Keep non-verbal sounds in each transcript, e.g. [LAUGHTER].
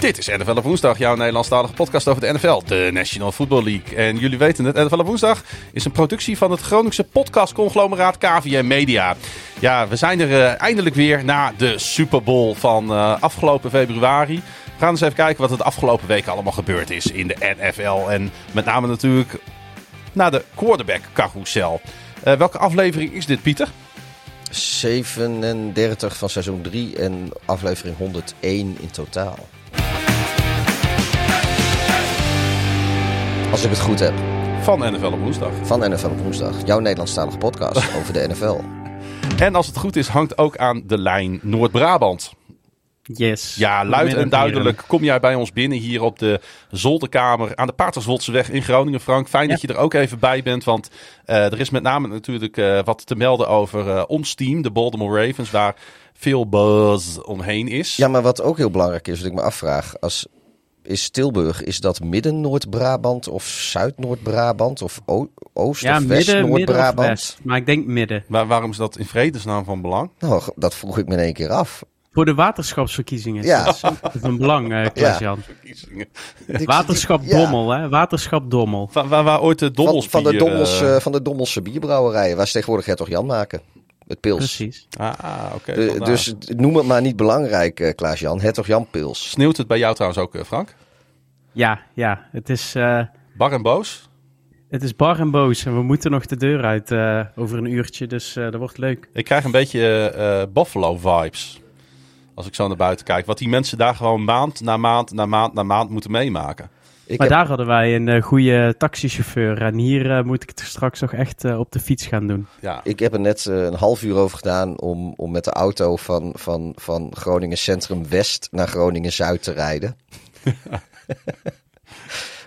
Dit is NFL op woensdag, jouw Nederlandstalige podcast over de NFL, de National Football League. En jullie weten het, NFL op woensdag is een productie van het Groningse podcastconglomeraat KVM Media. Ja, we zijn er uh, eindelijk weer na de Super Bowl van uh, afgelopen februari. We gaan eens even kijken wat het afgelopen week allemaal gebeurd is in de NFL. En met name natuurlijk na de quarterback carousel. Uh, welke aflevering is dit, Pieter? 37 van seizoen 3 en aflevering 101 in totaal. Als ik het goed heb. Van NFL op woensdag. Van NFL op woensdag. Jouw Nederlandstalige podcast [LAUGHS] over de NFL. En als het goed is, hangt ook aan de lijn Noord-Brabant. Yes. Ja, luid en duidelijk kom jij bij ons binnen hier op de zolderkamer aan de Paterswoldseweg in Groningen, Frank. Fijn ja. dat je er ook even bij bent, want uh, er is met name natuurlijk uh, wat te melden over uh, ons team, de Baltimore Ravens, waar veel buzz omheen is. Ja, maar wat ook heel belangrijk is, wat ik me afvraag, als is Tilburg, is dat midden Noord-Brabant of Zuid-Noord-Brabant of Oost- ja, of West-Noord-Brabant? Maar ik denk midden. Maar waarom is dat in vredesnaam van belang? Nou, dat vroeg ik me in één keer af. Voor de waterschapsverkiezingen. Ja. Dat is van belang, uh, Klaas-Jan. Ja. Waterschap Dommel, hè? Waterschap Dommel. Waar, waar, waar ooit de Dommels van, van, de Dommels, uh, van de Dommelse bierbrouwerijen, waar ze tegenwoordig Hertog Jan maken. Het pils. Precies. Ah, oké. Okay, de, dus noem het maar niet belangrijk, Klaas-Jan. Hertog Jan pils. Sneeuwt het bij jou trouwens ook, Frank? Ja, ja. Het is... Uh, bar en boos? Het is bar en boos. En we moeten nog de deur uit uh, over een uurtje. Dus uh, dat wordt leuk. Ik krijg een beetje Buffalo vibes. Als ik zo naar buiten kijk. Wat die mensen daar gewoon maand na maand na maand na maand moeten meemaken. Ik maar heb... daar hadden wij een uh, goede taxichauffeur. En hier uh, moet ik het straks nog echt uh, op de fiets gaan doen. Ja. Ik heb er net een half uur over gedaan om, om met de auto van, van, van Groningen Centrum West naar Groningen Zuid te rijden. [LAUGHS]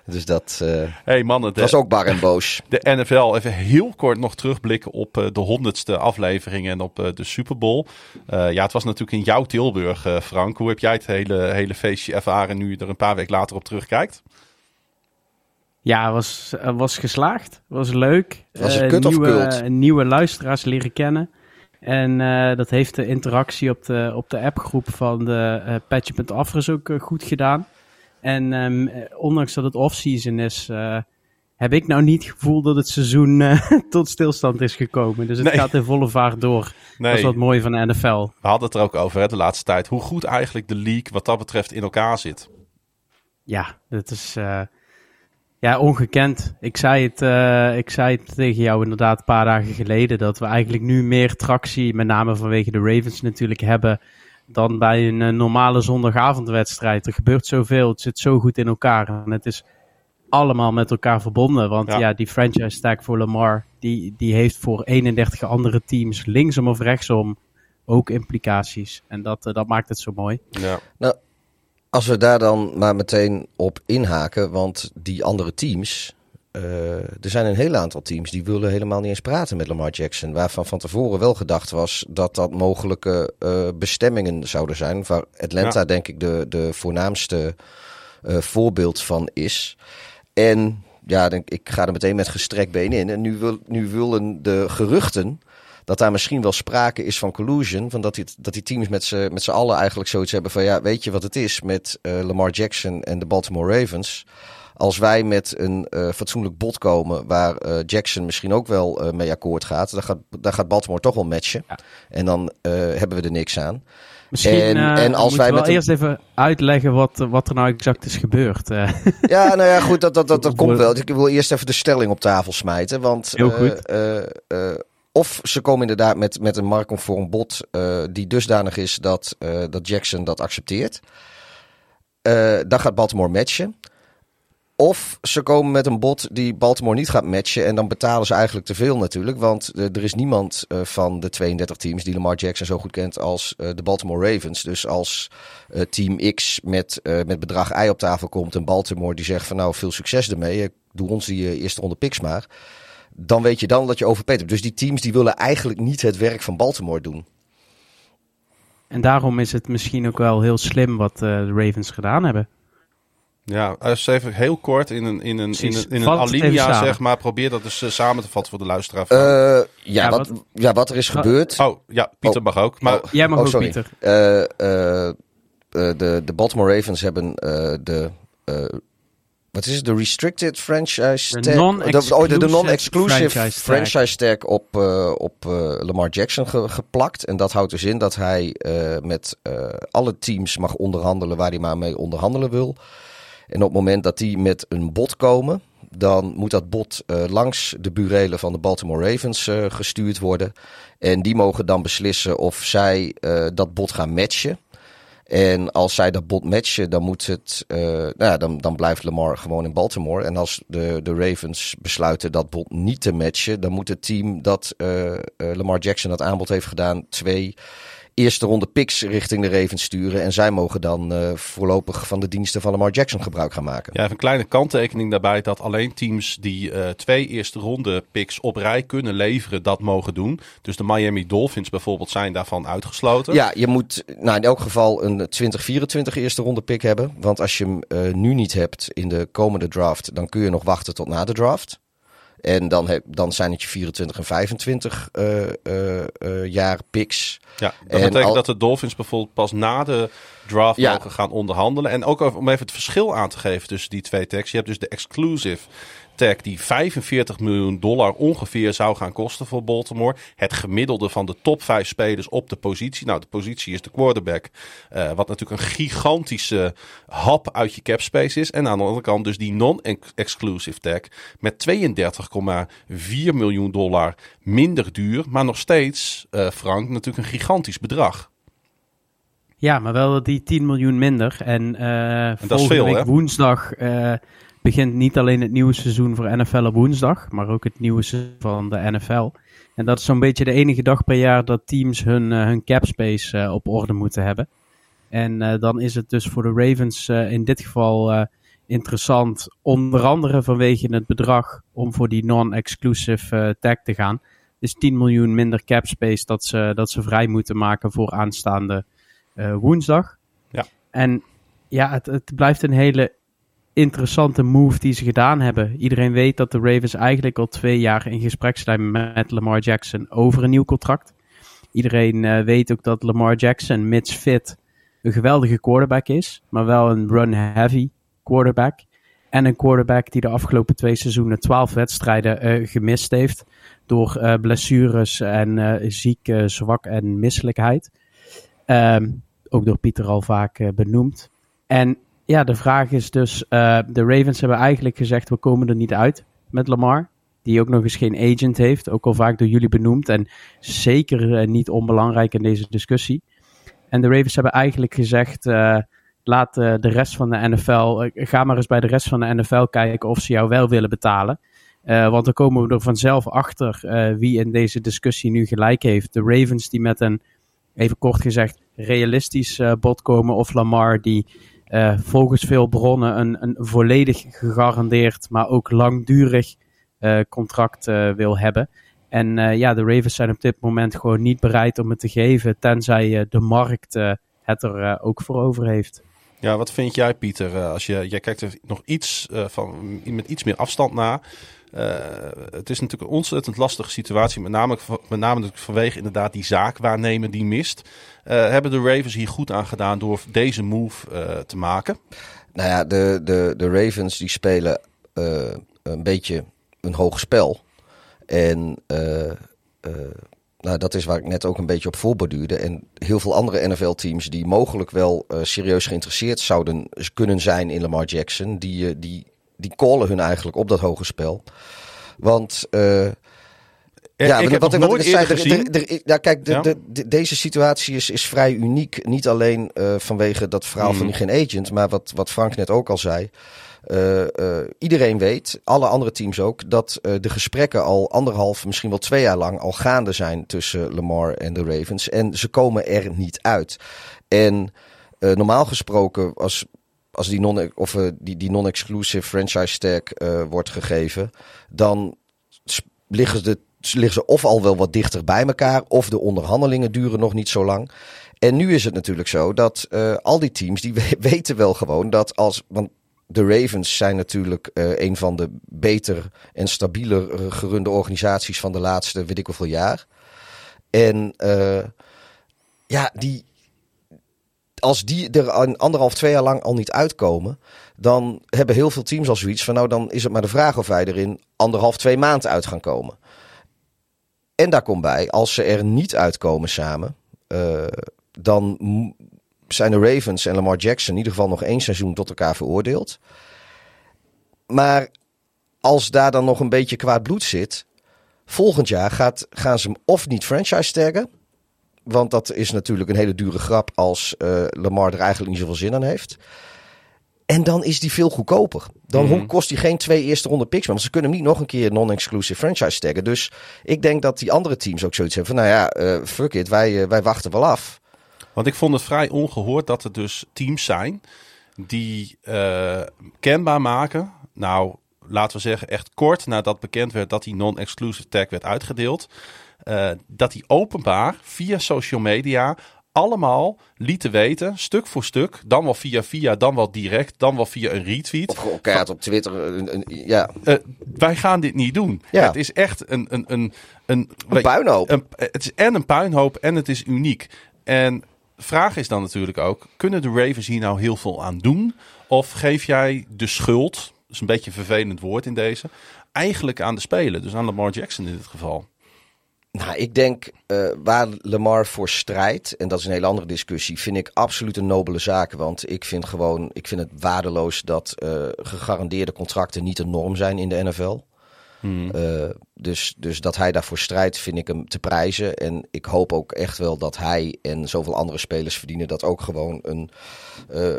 dus dat uh, hey mannen, de, was ook bar en boos. [LAUGHS] De NFL, even heel kort nog terugblikken op uh, de honderdste aflevering en op uh, de Super Bowl. ja, het was natuurlijk in jouw Tilburg, Frank. Hoe heb jij het hele, hele feestje ervaren nu je er een paar weken later op terugkijkt? Ja, was, was geslaagd. Was leuk. Was het kut nieuwe, of kult? Nieuwe luisteraars leren kennen. En uh, dat heeft de interactie op de, op de appgroep van de uh, Patje.afres ook uh, goed gedaan. En um, ondanks dat het off-season is, heb ik nou niet het gevoel dat het seizoen [LAUGHS] tot stilstand is gekomen. Dus het nee. gaat in volle vaart door. Nee. Dat is wat mooi van de NFL. We hadden het er ook over hè, de laatste tijd. Hoe goed eigenlijk de league wat dat betreft in elkaar zit. Ja, dat is... Ja, ongekend. Ik zei, het, uh, ik zei het tegen jou inderdaad een paar dagen geleden. Dat we eigenlijk nu meer tractie, met name vanwege de Ravens natuurlijk, hebben. Dan bij een uh, normale zondagavondwedstrijd. Er gebeurt zoveel. Het zit zo goed in elkaar. En het is allemaal met elkaar verbonden. Want ja, ja die franchise tag voor Lamar. Die, die heeft voor 31 andere teams, linksom of rechtsom, ook implicaties. En dat, uh, dat maakt het zo mooi. Ja. Nou, als we daar dan maar meteen op inhaken, want die andere teams, uh, er zijn een heel aantal teams die willen helemaal niet eens praten met Lamar Jackson. Waarvan van tevoren wel gedacht was dat dat mogelijke uh, bestemmingen zouden zijn. Waar Atlanta ja. denk ik de, de voornaamste uh, voorbeeld van is. En ja, denk, ik ga er meteen met gestrekt been in. En nu, wil, nu willen de geruchten dat daar misschien wel sprake is van collusion. Van dat, die, dat die teams met z'n, met z'n allen eigenlijk zoiets hebben van... ja, weet je wat het is met Lamar Jackson en de Baltimore Ravens... Als wij met een uh, fatsoenlijk bod komen waar uh, Jackson misschien ook wel uh, mee akkoord gaat, dan gaat, dan gaat Baltimore toch wel matchen. Ja. En dan hebben we er niks aan. Misschien en, en als wij met eerst even uitleggen wat, wat er nou exact is gebeurd. ja, nou ja, goed, dat, dat, dat, dat [LAUGHS] komt wel. Ik wil eerst even de stelling op tafel smijten. Want Heel goed. Of ze komen inderdaad met, met een marktconform bod uh, die dusdanig is dat, uh, dat Jackson dat accepteert. Uh, dan gaat Baltimore matchen. Of ze komen met een bod die Baltimore niet gaat matchen. En dan betalen ze eigenlijk te veel natuurlijk. Want er is niemand van de 32 teams die Lamar Jackson zo goed kent als de Baltimore Ravens. Dus als team X met, met bedrag Y op tafel komt en Baltimore die zegt van nou veel succes ermee. Doe ons die eerste ronde picks maar dan weet je dan dat je overpeet hebt. Dus die teams die willen eigenlijk niet het werk van Baltimore doen. En daarom is het misschien ook wel heel slim wat de Ravens gedaan hebben. Ja, als even heel kort in een, in een, in een, in een alinea, zeg maar. Probeer dat dus eh, samen te vatten voor de luisteraar. Eh, ja, Ja, wat, wat- ja, wat er is gebeurd. oh, ja, Pieter Oh. mag ook. Maar Oh. Jij mag Oh, ook, sorry. Pieter. Eh, eh, eh, de, de Baltimore Ravens hebben eh, de. eh, wat is het? De restricted franchise De tag? oh, de, de non-exclusive franchise tag. franchise tag op, eh, op eh, Lamar Jackson ge- geplakt. En dat houdt dus in dat hij eh, met eh, alle teams mag onderhandelen waar hij maar mee onderhandelen wil. En op het moment dat die met een bod komen, dan moet dat bod eh, langs de burelen van de Baltimore Ravens eh, gestuurd worden. En die mogen dan beslissen of zij eh, dat bod gaan matchen. En als zij dat bod matchen, dan moet het. nou ja, dan, dan blijft Lamar gewoon in Baltimore. En als de, de Ravens besluiten dat bod niet te matchen, dan moet het team dat Lamar Jackson dat aanbod heeft gedaan, twee eerste ronde picks richting de Ravens sturen. En zij mogen dan eh, voorlopig van de diensten van Lamar Jackson gebruik gaan maken. ja, even een kleine kanttekening daarbij dat alleen teams die eh, twee eerste ronde picks op rij kunnen leveren, dat mogen doen. Dus de Miami Dolphins bijvoorbeeld zijn daarvan uitgesloten. Ja, je moet nou, in elk geval een 2024 eerste ronde pick hebben. Want als je hem eh, nu niet hebt in de komende draft, dan kun je nog wachten tot na de draft. En dan, heb, dan zijn het je 24 en 25 eh, eh, eh, jaar picks. Ja, dat En betekent al- dat de Dolphins bijvoorbeeld pas na de draft Ja. mogen gaan onderhandelen. En ook om even het verschil aan te geven tussen die twee tags. Je hebt dus de exclusive tag die 45 miljoen dollar ongeveer zou gaan kosten voor Baltimore. Het gemiddelde van de top 5 spelers op de positie. Nou, de positie is de quarterback. eh, wat natuurlijk een gigantische hap uit je cap space is. En aan de andere kant dus die non-exclusive tag met 32,4 miljoen dollar minder duur. Maar nog steeds, eh, Frank, natuurlijk een gigantisch bedrag. Ja, maar wel die 10 miljoen minder. En, eh is volgende veel, week hè? woensdag begint niet alleen het nieuwe seizoen voor NFL op woensdag, maar ook het nieuwe seizoen van de NFL. En dat is zo'n beetje de enige dag per jaar dat teams hun, eh, hun cap space eh, op orde moeten hebben. En eh, dan is het dus voor de Ravens in dit geval interessant, onder andere vanwege het bedrag om voor die non-exclusive tag te gaan. Dus 10 miljoen minder cap space dat ze, dat ze vrij moeten maken voor aanstaande woensdag. Ja. En ja, het, het blijft een hele interessante move die ze gedaan hebben. Iedereen weet dat de Ravens eigenlijk al twee jaar in gesprek zijn met Lamar Jackson over een nieuw contract. Iedereen eh, weet ook dat Lamar Jackson, mits fit, een geweldige quarterback is, maar wel een run-heavy quarterback. En een quarterback die de afgelopen twee seizoenen twaalf wedstrijden eh, gemist heeft door eh, blessures en ziek, zwak en misselijkheid. Ehm, ook door Pieter al vaak benoemd. En ja, de vraag is dus, eh, de Ravens hebben eigenlijk gezegd, we komen er niet uit met Lamar. Die ook nog eens geen agent heeft, ook al vaak door jullie benoemd. En zeker eh, niet onbelangrijk in deze discussie. En de Ravens hebben eigenlijk gezegd, eh, laat de rest van de NFL, ga maar eens bij de rest van de NFL kijken of ze jou wel willen betalen. Want dan komen we er vanzelf achter wie in deze discussie nu gelijk heeft. De Ravens die met een, even kort gezegd, realistisch bod komen. Of Lamar die eh, volgens veel bronnen een, een volledig gegarandeerd, maar ook langdurig eh, contract eh, wil hebben. En ja, de Ravens zijn op dit moment gewoon niet bereid om het te geven, tenzij de markt het er ook voor over heeft. Ja, wat vind jij, Pieter? eh, als je, jij kijkt er nog iets eh, van, met iets meer afstand naar. Eh, het is natuurlijk een ontzettend lastige situatie, met name, met name vanwege inderdaad die zaakwaarnemer die mist. Hebben de Ravens hier goed aan gedaan door deze move te maken? Nou ja, de, de, de Ravens die spelen een beetje een hoog spel. En nou, dat is waar ik net ook een beetje op voorborduurde. En heel veel andere NFL-teams die mogelijk wel eh, serieus geïnteresseerd zouden kunnen zijn in Lamar Jackson, die, eh, die, die callen hun eigenlijk op dat hoge spel. Want eh, ja, ik heb wat, wat ik zei, er- ja, kijk, de, Ja. de- de- deze situatie is, is vrij uniek. Niet alleen vanwege dat verhaal van Hmm. die geen agent, maar wat, wat Frank net ook al zei. Eh, eh, iedereen weet, alle andere teams ook, dat eh, de gesprekken al anderhalf, misschien wel twee jaar lang al gaande zijn tussen Lamar en de Ravens. En ze komen er niet uit. En normaal gesproken, als, als die non- of, die, die non-exclusive franchise tag wordt gegeven, dan liggen ze, of al wel wat dichter bij elkaar, of de onderhandelingen duren nog niet zo lang. En nu is het natuurlijk zo dat al die teams die we- [LAUGHS] weten wel gewoon dat als. Want de Ravens zijn natuurlijk uh, een van de beter en stabieler gerunde organisaties van de laatste, weet ik hoeveel jaar. En uh, ja, die, als die er anderhalf, twee jaar lang al niet uitkomen, dan hebben heel veel teams al zoiets van, nou dan is het maar de vraag of wij er in anderhalf, twee maanden uit gaan komen. En daar komt bij, als ze er niet uitkomen samen, uh, dan zijn de Ravens en Lamar Jackson in ieder geval nog één seizoen tot elkaar veroordeeld. Maar als daar dan nog een beetje kwaad bloed zit, volgend jaar gaat, gaan ze hem of niet franchise taggen. Want dat is natuurlijk een hele dure grap als uh, Lamar er eigenlijk niet zoveel zin aan heeft. En dan is die veel goedkoper. Dan mm. kost hij geen twee eerste ronde picks. Want ze kunnen hem niet nog een keer non-exclusive franchise taggen. Dus ik denk dat die andere teams ook zoiets hebben van... nou ja, uh, fuck it, wij, uh, wij wachten wel af. Want ik vond het vrij ongehoord dat er dus teams zijn... die uh, kenbaar maken... nou, laten we zeggen echt kort nadat bekend werd... dat die non-exclusive tag werd uitgedeeld... dat die openbaar via social media allemaal lieten weten, stuk voor stuk, dan wel via via, dan wel direct, dan wel via een retweet. Of elkaar op Twitter. Een, een, ja. Uh, wij gaan dit niet doen. Ja. Het is echt een, een, een, een, een puinhoop. Een, het is en een puinhoop en het is uniek. En vraag is dan natuurlijk ook, kunnen de Ravens hier nou heel veel aan doen? Of geef jij de schuld, dat is een beetje een vervelend woord in deze, eigenlijk aan de speler, dus aan Lamar Jackson in dit geval? Nou, ik denk uh, waar Lamar voor strijdt, en dat is een hele andere discussie, vind ik absoluut een nobele zaak. Want ik vind gewoon, ik vind het waardeloos dat uh, gegarandeerde contracten niet de norm zijn in de NFL. Hmm. Uh, dus, dus dat hij daarvoor strijdt, vind ik hem te prijzen. En ik hoop ook echt wel dat hij en zoveel andere spelers verdienen dat ook gewoon een. Uh,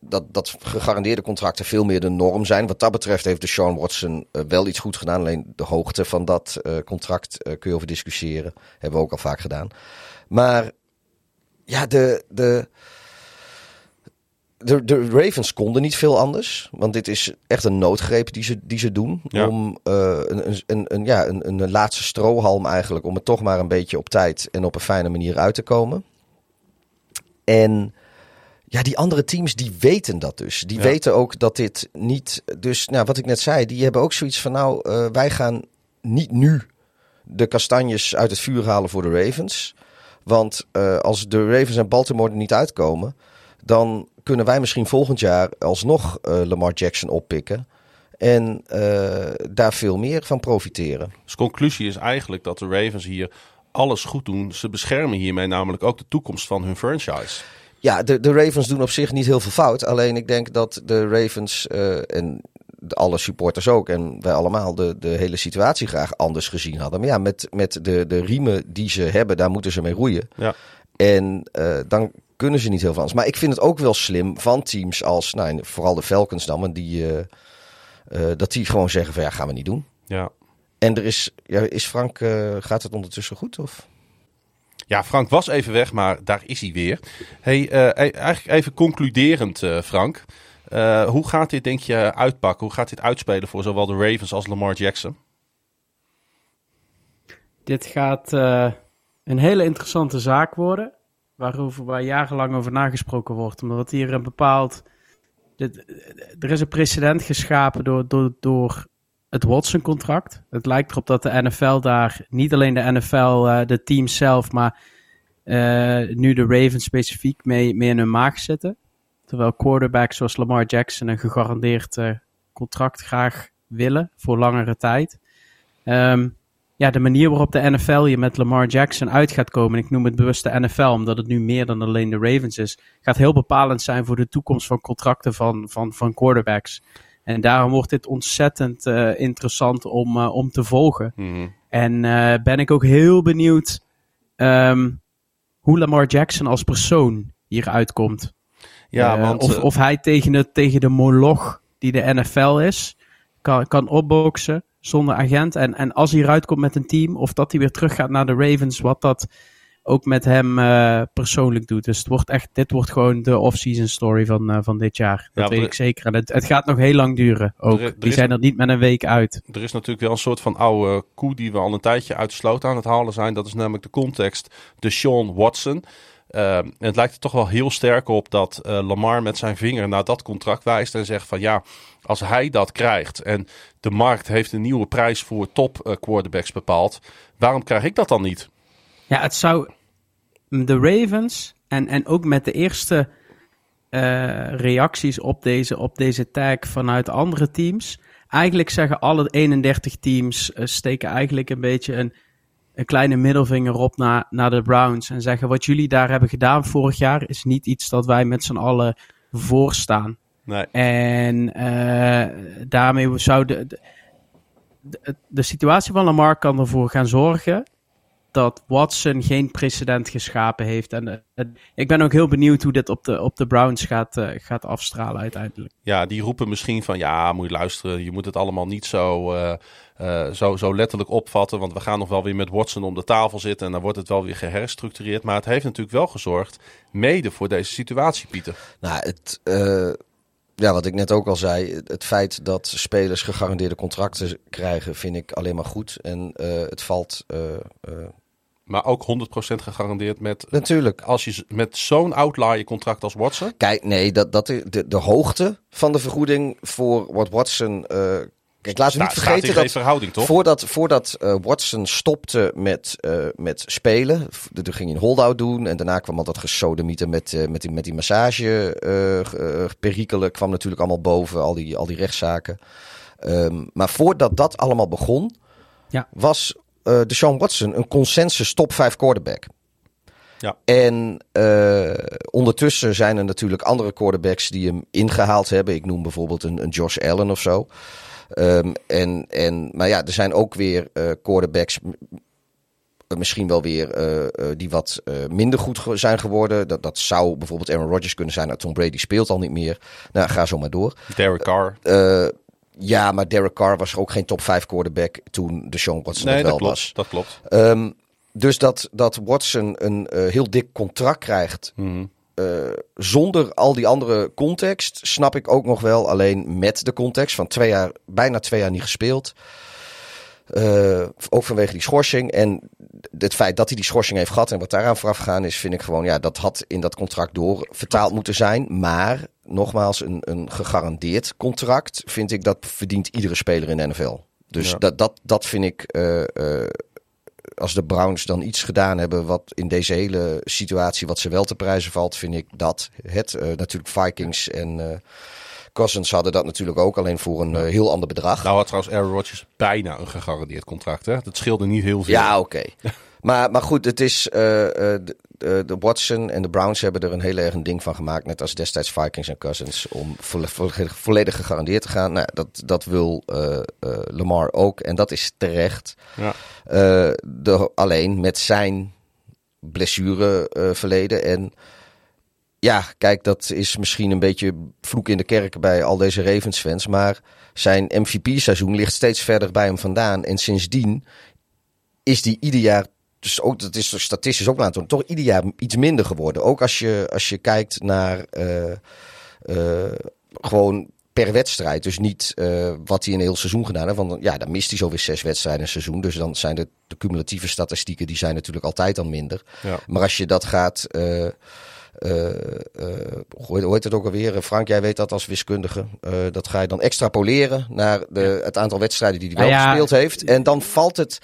dat, dat gegarandeerde contracten veel meer de norm zijn. Wat dat betreft heeft de Sean Watson uh, wel iets goed gedaan. Alleen de hoogte van dat contract kun je over discussiëren. Hebben we ook al vaak gedaan. Maar ja, de. de de, de Ravens konden niet veel anders. Want dit is echt een noodgreep die ze, die ze doen. Om uh, een, een, een, ja, een, een laatste strohalm eigenlijk. Om het toch maar een beetje op tijd en op een fijne manier uit te komen. En ja, die andere teams die weten dat dus. Die weten ook dat dit niet. Dus nou, wat ik net zei, die hebben ook zoiets van: nou, uh, wij gaan niet nu de kastanjes uit het vuur halen voor de Ravens. Want uh, als de Ravens en Baltimore er niet uitkomen, dan kunnen wij misschien volgend jaar alsnog uh, Lamar Jackson oppikken. En uh, daar veel meer van profiteren. Dus conclusie is eigenlijk dat de Ravens hier alles goed doen. Ze beschermen hiermee namelijk ook de toekomst van hun franchise. Ja, de, de Ravens doen op zich niet heel veel fout. Alleen ik denk dat de Ravens uh, en alle supporters ook en wij allemaal de, de hele situatie graag anders gezien hadden. Maar ja, met, met de, de riemen die ze hebben, daar moeten ze mee roeien. Ja. En uh, dan kunnen ze niet heel veel Maar ik vind het ook wel slim van teams als, nou, vooral de Falcons dan, die, uh, uh, dat die gewoon zeggen van ja, gaan we niet doen. Ja. En er is, ja, is Frank, uh, gaat het ondertussen goed of? Ja, Frank was even weg, maar daar is hij weer. Hey, eigenlijk even concluderend, Frank. hoe gaat dit, denk je, uitpakken? Hoe gaat dit uitspelen voor zowel de Ravens als Lamar Jackson? Dit gaat een hele interessante zaak worden waarover waar jarenlang over nagesproken wordt. Omdat hier een bepaald. er is een precedent geschapen door, door, door het Watson-contract. Het lijkt erop dat de NFL daar, niet alleen de NFL, uh, de teams zelf, maar uh, nu de Ravens specifiek mee, mee in hun maag zitten. Terwijl quarterbacks zoals Lamar Jackson een gegarandeerd uh, contract graag willen voor langere tijd. Um, ja, de manier waarop de NFL je met Lamar Jackson uit gaat komen, ik noem het bewust de NFL, omdat het nu meer dan alleen de Ravens is, gaat heel bepalend zijn voor de toekomst van contracten van, van, van quarterbacks. En daarom wordt dit ontzettend uh, interessant om, uh, om te volgen. Mm En uh, ben ik ook heel benieuwd um, hoe Lamar Jackson als persoon hier uitkomt. Ja, want, of, of hij tegen, het, tegen de moloch die de NFL is, kan, kan opboksen zonder agent. En, en als hij eruit komt met een team, of dat hij weer terug gaat naar de Ravens, wat dat ook met hem uh, persoonlijk doet. Dus het wordt echt, dit wordt gewoon de off-season story van, uh, van dit jaar. Dat ja, weet ik zeker. En het, het gaat nog heel lang duren ook. Er, er die zijn er niet met een week uit. Er is natuurlijk wel een soort van oude koe die we al een tijdje uit de sloot aan het halen zijn. Dat is namelijk de context de Sean Watson. Uh, het lijkt er toch wel heel sterk op dat Lamar met zijn vinger naar dat contract wijst en zegt van ja, als hij dat krijgt en de markt heeft een nieuwe prijs voor top uh, quarterbacks bepaald, waarom krijg ik dat dan niet? Ja, het zou de Ravens en, en ook met de eerste uh, reacties op deze, op deze tag vanuit andere teams. Eigenlijk zeggen alle 31 teams, uh, steken eigenlijk een beetje een, een kleine middelvinger op naar, naar de Browns. En zeggen wat jullie daar hebben gedaan vorig jaar is niet iets dat wij met z'n allen voorstaan. Nee. En uh, daarmee zou de, de, de, de situatie van Lamar kan ervoor gaan zorgen dat Watson geen precedent geschapen heeft. En uh, ik ben ook heel benieuwd hoe dit op de, op de Browns gaat, uh, gaat afstralen uiteindelijk. Ja, die roepen misschien van ja, moet je luisteren, je moet het allemaal niet zo, uh, zo, zo letterlijk opvatten. Want we gaan nog wel weer met Watson om de tafel zitten en dan wordt het wel weer geherstructureerd. Maar het heeft natuurlijk wel gezorgd, mede voor deze situatie, Pieter. Nou, het ja, wat ik net ook al zei, het feit dat spelers gegarandeerde contracten krijgen, vind ik alleen maar goed. En uh, het valt. Uh, uh, maar ook 100% gegarandeerd met. Natuurlijk. Als je met zo'n outlier contract als Watson. Kijk, nee, dat, dat de, de hoogte van de vergoeding voor wat Watson Kijk, laten we niet vergeten dat verhouding, toch? voordat, voordat uh, Watson stopte met, uh, met spelen, toen ging hij een holdout doen en daarna kwam al dat gesodemieten met, uh, met, die, met die massage perikelen, kwam natuurlijk allemaal boven, al die, al die rechtszaken. Um, maar voordat dat allemaal begon, ja. was uh, Deshaun Watson een consensus top 5 quarterback. Ja. En uh, ondertussen zijn er natuurlijk andere quarterbacks die hem ingehaald hebben. Ik noem bijvoorbeeld een, een Josh Allen of zo. Um, en, en, maar ja, er zijn ook weer uh, quarterbacks misschien wel weer uh, die wat uh, minder goed zijn geworden. Dat, dat zou bijvoorbeeld Aaron Rodgers kunnen zijn. Nou, Tom Brady speelt al niet meer. Nou, ga zo maar door. Derek Carr. ja, maar Derek Carr was ook geen top 5 quarterback toen de Sean Watson nee, wel dat klopt, was. dat klopt. Um, dus dat, dat Watson een heel dik contract krijgt... Mm -hmm. Uh, zonder al die andere context snap ik ook nog wel. Alleen met de context van twee jaar, bijna twee jaar niet gespeeld. Uh, ook vanwege die schorsing. En het feit dat hij die schorsing heeft gehad en wat daaraan vooraf gegaan is, vind ik gewoon, ja, dat had in dat contract door vertaald moeten zijn. Maar nogmaals, een, een gegarandeerd contract vind ik dat verdient iedere speler in de NFL. Dus ja. dat, dat, dat vind ik. Uh, als de Browns dan iets gedaan hebben wat in deze hele situatie wat ze wel te prijzen valt, vind ik dat het. Uh, natuurlijk Vikings en uh, Cousins hadden dat natuurlijk ook, alleen voor een uh, heel ander bedrag. Nou had trouwens Aaron Rodgers bijna een gegarandeerd contract, hè? Dat scheelde niet heel veel. Ja, oké. Okay. [LAUGHS] maar, maar goed, het is de, de Watson en de Browns hebben er een heel erg een ding van gemaakt, net als destijds Vikings en Cousins, om volledig, volledig gegarandeerd te gaan. Nou, dat, dat wil Lamar ook en dat is terecht. Ja. De, alleen met zijn blessure verleden. En ja, kijk, dat is misschien een beetje vloek in de kerk bij al deze Ravens fans. Maar zijn MVP-seizoen ligt steeds verder bij hem vandaan. En sindsdien is die ieder jaar. Dus ook, dat is statistisch ook laten toch ieder jaar iets minder geworden. Ook als je, als je kijkt naar uh, gewoon per wedstrijd. Dus niet uh, wat hij een heel seizoen gedaan heeft. Want ja, dan mist hij zo weer zes wedstrijden in een seizoen. Dus dan zijn de, de cumulatieve statistieken, die zijn natuurlijk altijd dan minder. Ja. Maar als je dat gaat... Uh, uh, hoe heet het ook alweer? Frank, jij weet dat als wiskundige. dat ga je dan extrapoleren naar de, het aantal wedstrijden die hij wel ja, gespeeld heeft. En dan valt het,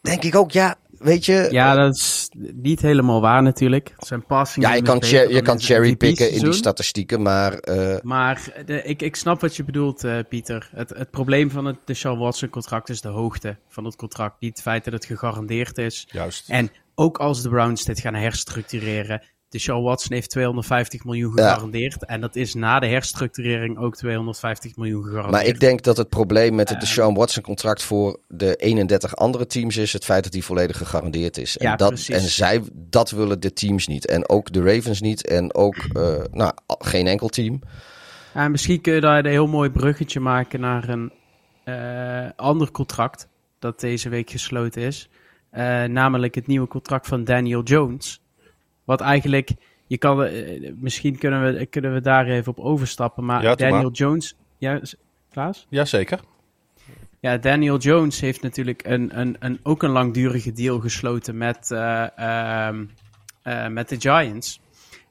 denk ik ook, ja, weet je... Ja, dat is niet helemaal waar natuurlijk. Zijn passing ja, je kan, je kan cherrypicken in die statistieken, maar... Uh... Maar de, ik, ik snap wat je bedoelt, uh, Pieter. Het, het probleem van het Deshaun Watson-contract is de hoogte van het contract. Niet het feit dat het gegarandeerd is. Juist. En ook als de Browns dit gaan herstructureren... Deshaun Watson heeft 250 miljoen gegarandeerd. Ja. En dat is na de herstructurering ook 250 miljoen gegarandeerd. Maar ik denk dat het probleem met het Deshaun Watson contract voor de 31 andere teams is het feit dat hij volledig gegarandeerd is. En, ja, dat, en zij, dat willen de teams niet. En ook de Ravens niet. En ook uh, nou, geen enkel team. Ja, misschien kun je daar een heel mooi bruggetje maken naar een uh, ander contract dat deze week gesloten is. Uh, namelijk het nieuwe contract van Daniel Jones. Wat eigenlijk, je kan, uh, misschien kunnen we, kunnen we daar even op overstappen. Maar ja, Daniel maar. Jones, ja, Klaas? Jazeker. Ja, Daniel Jones heeft natuurlijk een, een, een, ook een langdurige deal gesloten met, uh, um, uh, met de Giants.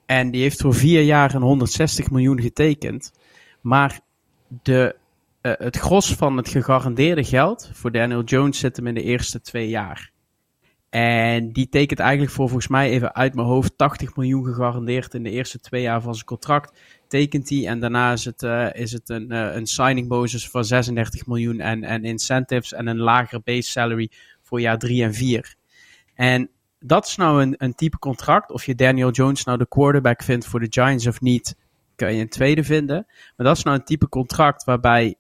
En die heeft voor vier jaar en 160 miljoen getekend. Maar de, het gros van het gegarandeerde geld voor Daniel Jones zit hem in de eerste twee jaar. En die tekent eigenlijk voor volgens mij even uit mijn hoofd 80 miljoen gegarandeerd in de eerste twee jaar van zijn contract. Tekent hij en daarna is het, uh, is het een, uh, een signing bonus van 36 miljoen en, en incentives en een lagere base salary voor jaar 3 en 4. En dat is nou een, een type contract. Of je Daniel Jones nou de quarterback vindt voor de Giants of niet, kan je een tweede vinden. Maar dat is nou een type contract waarbij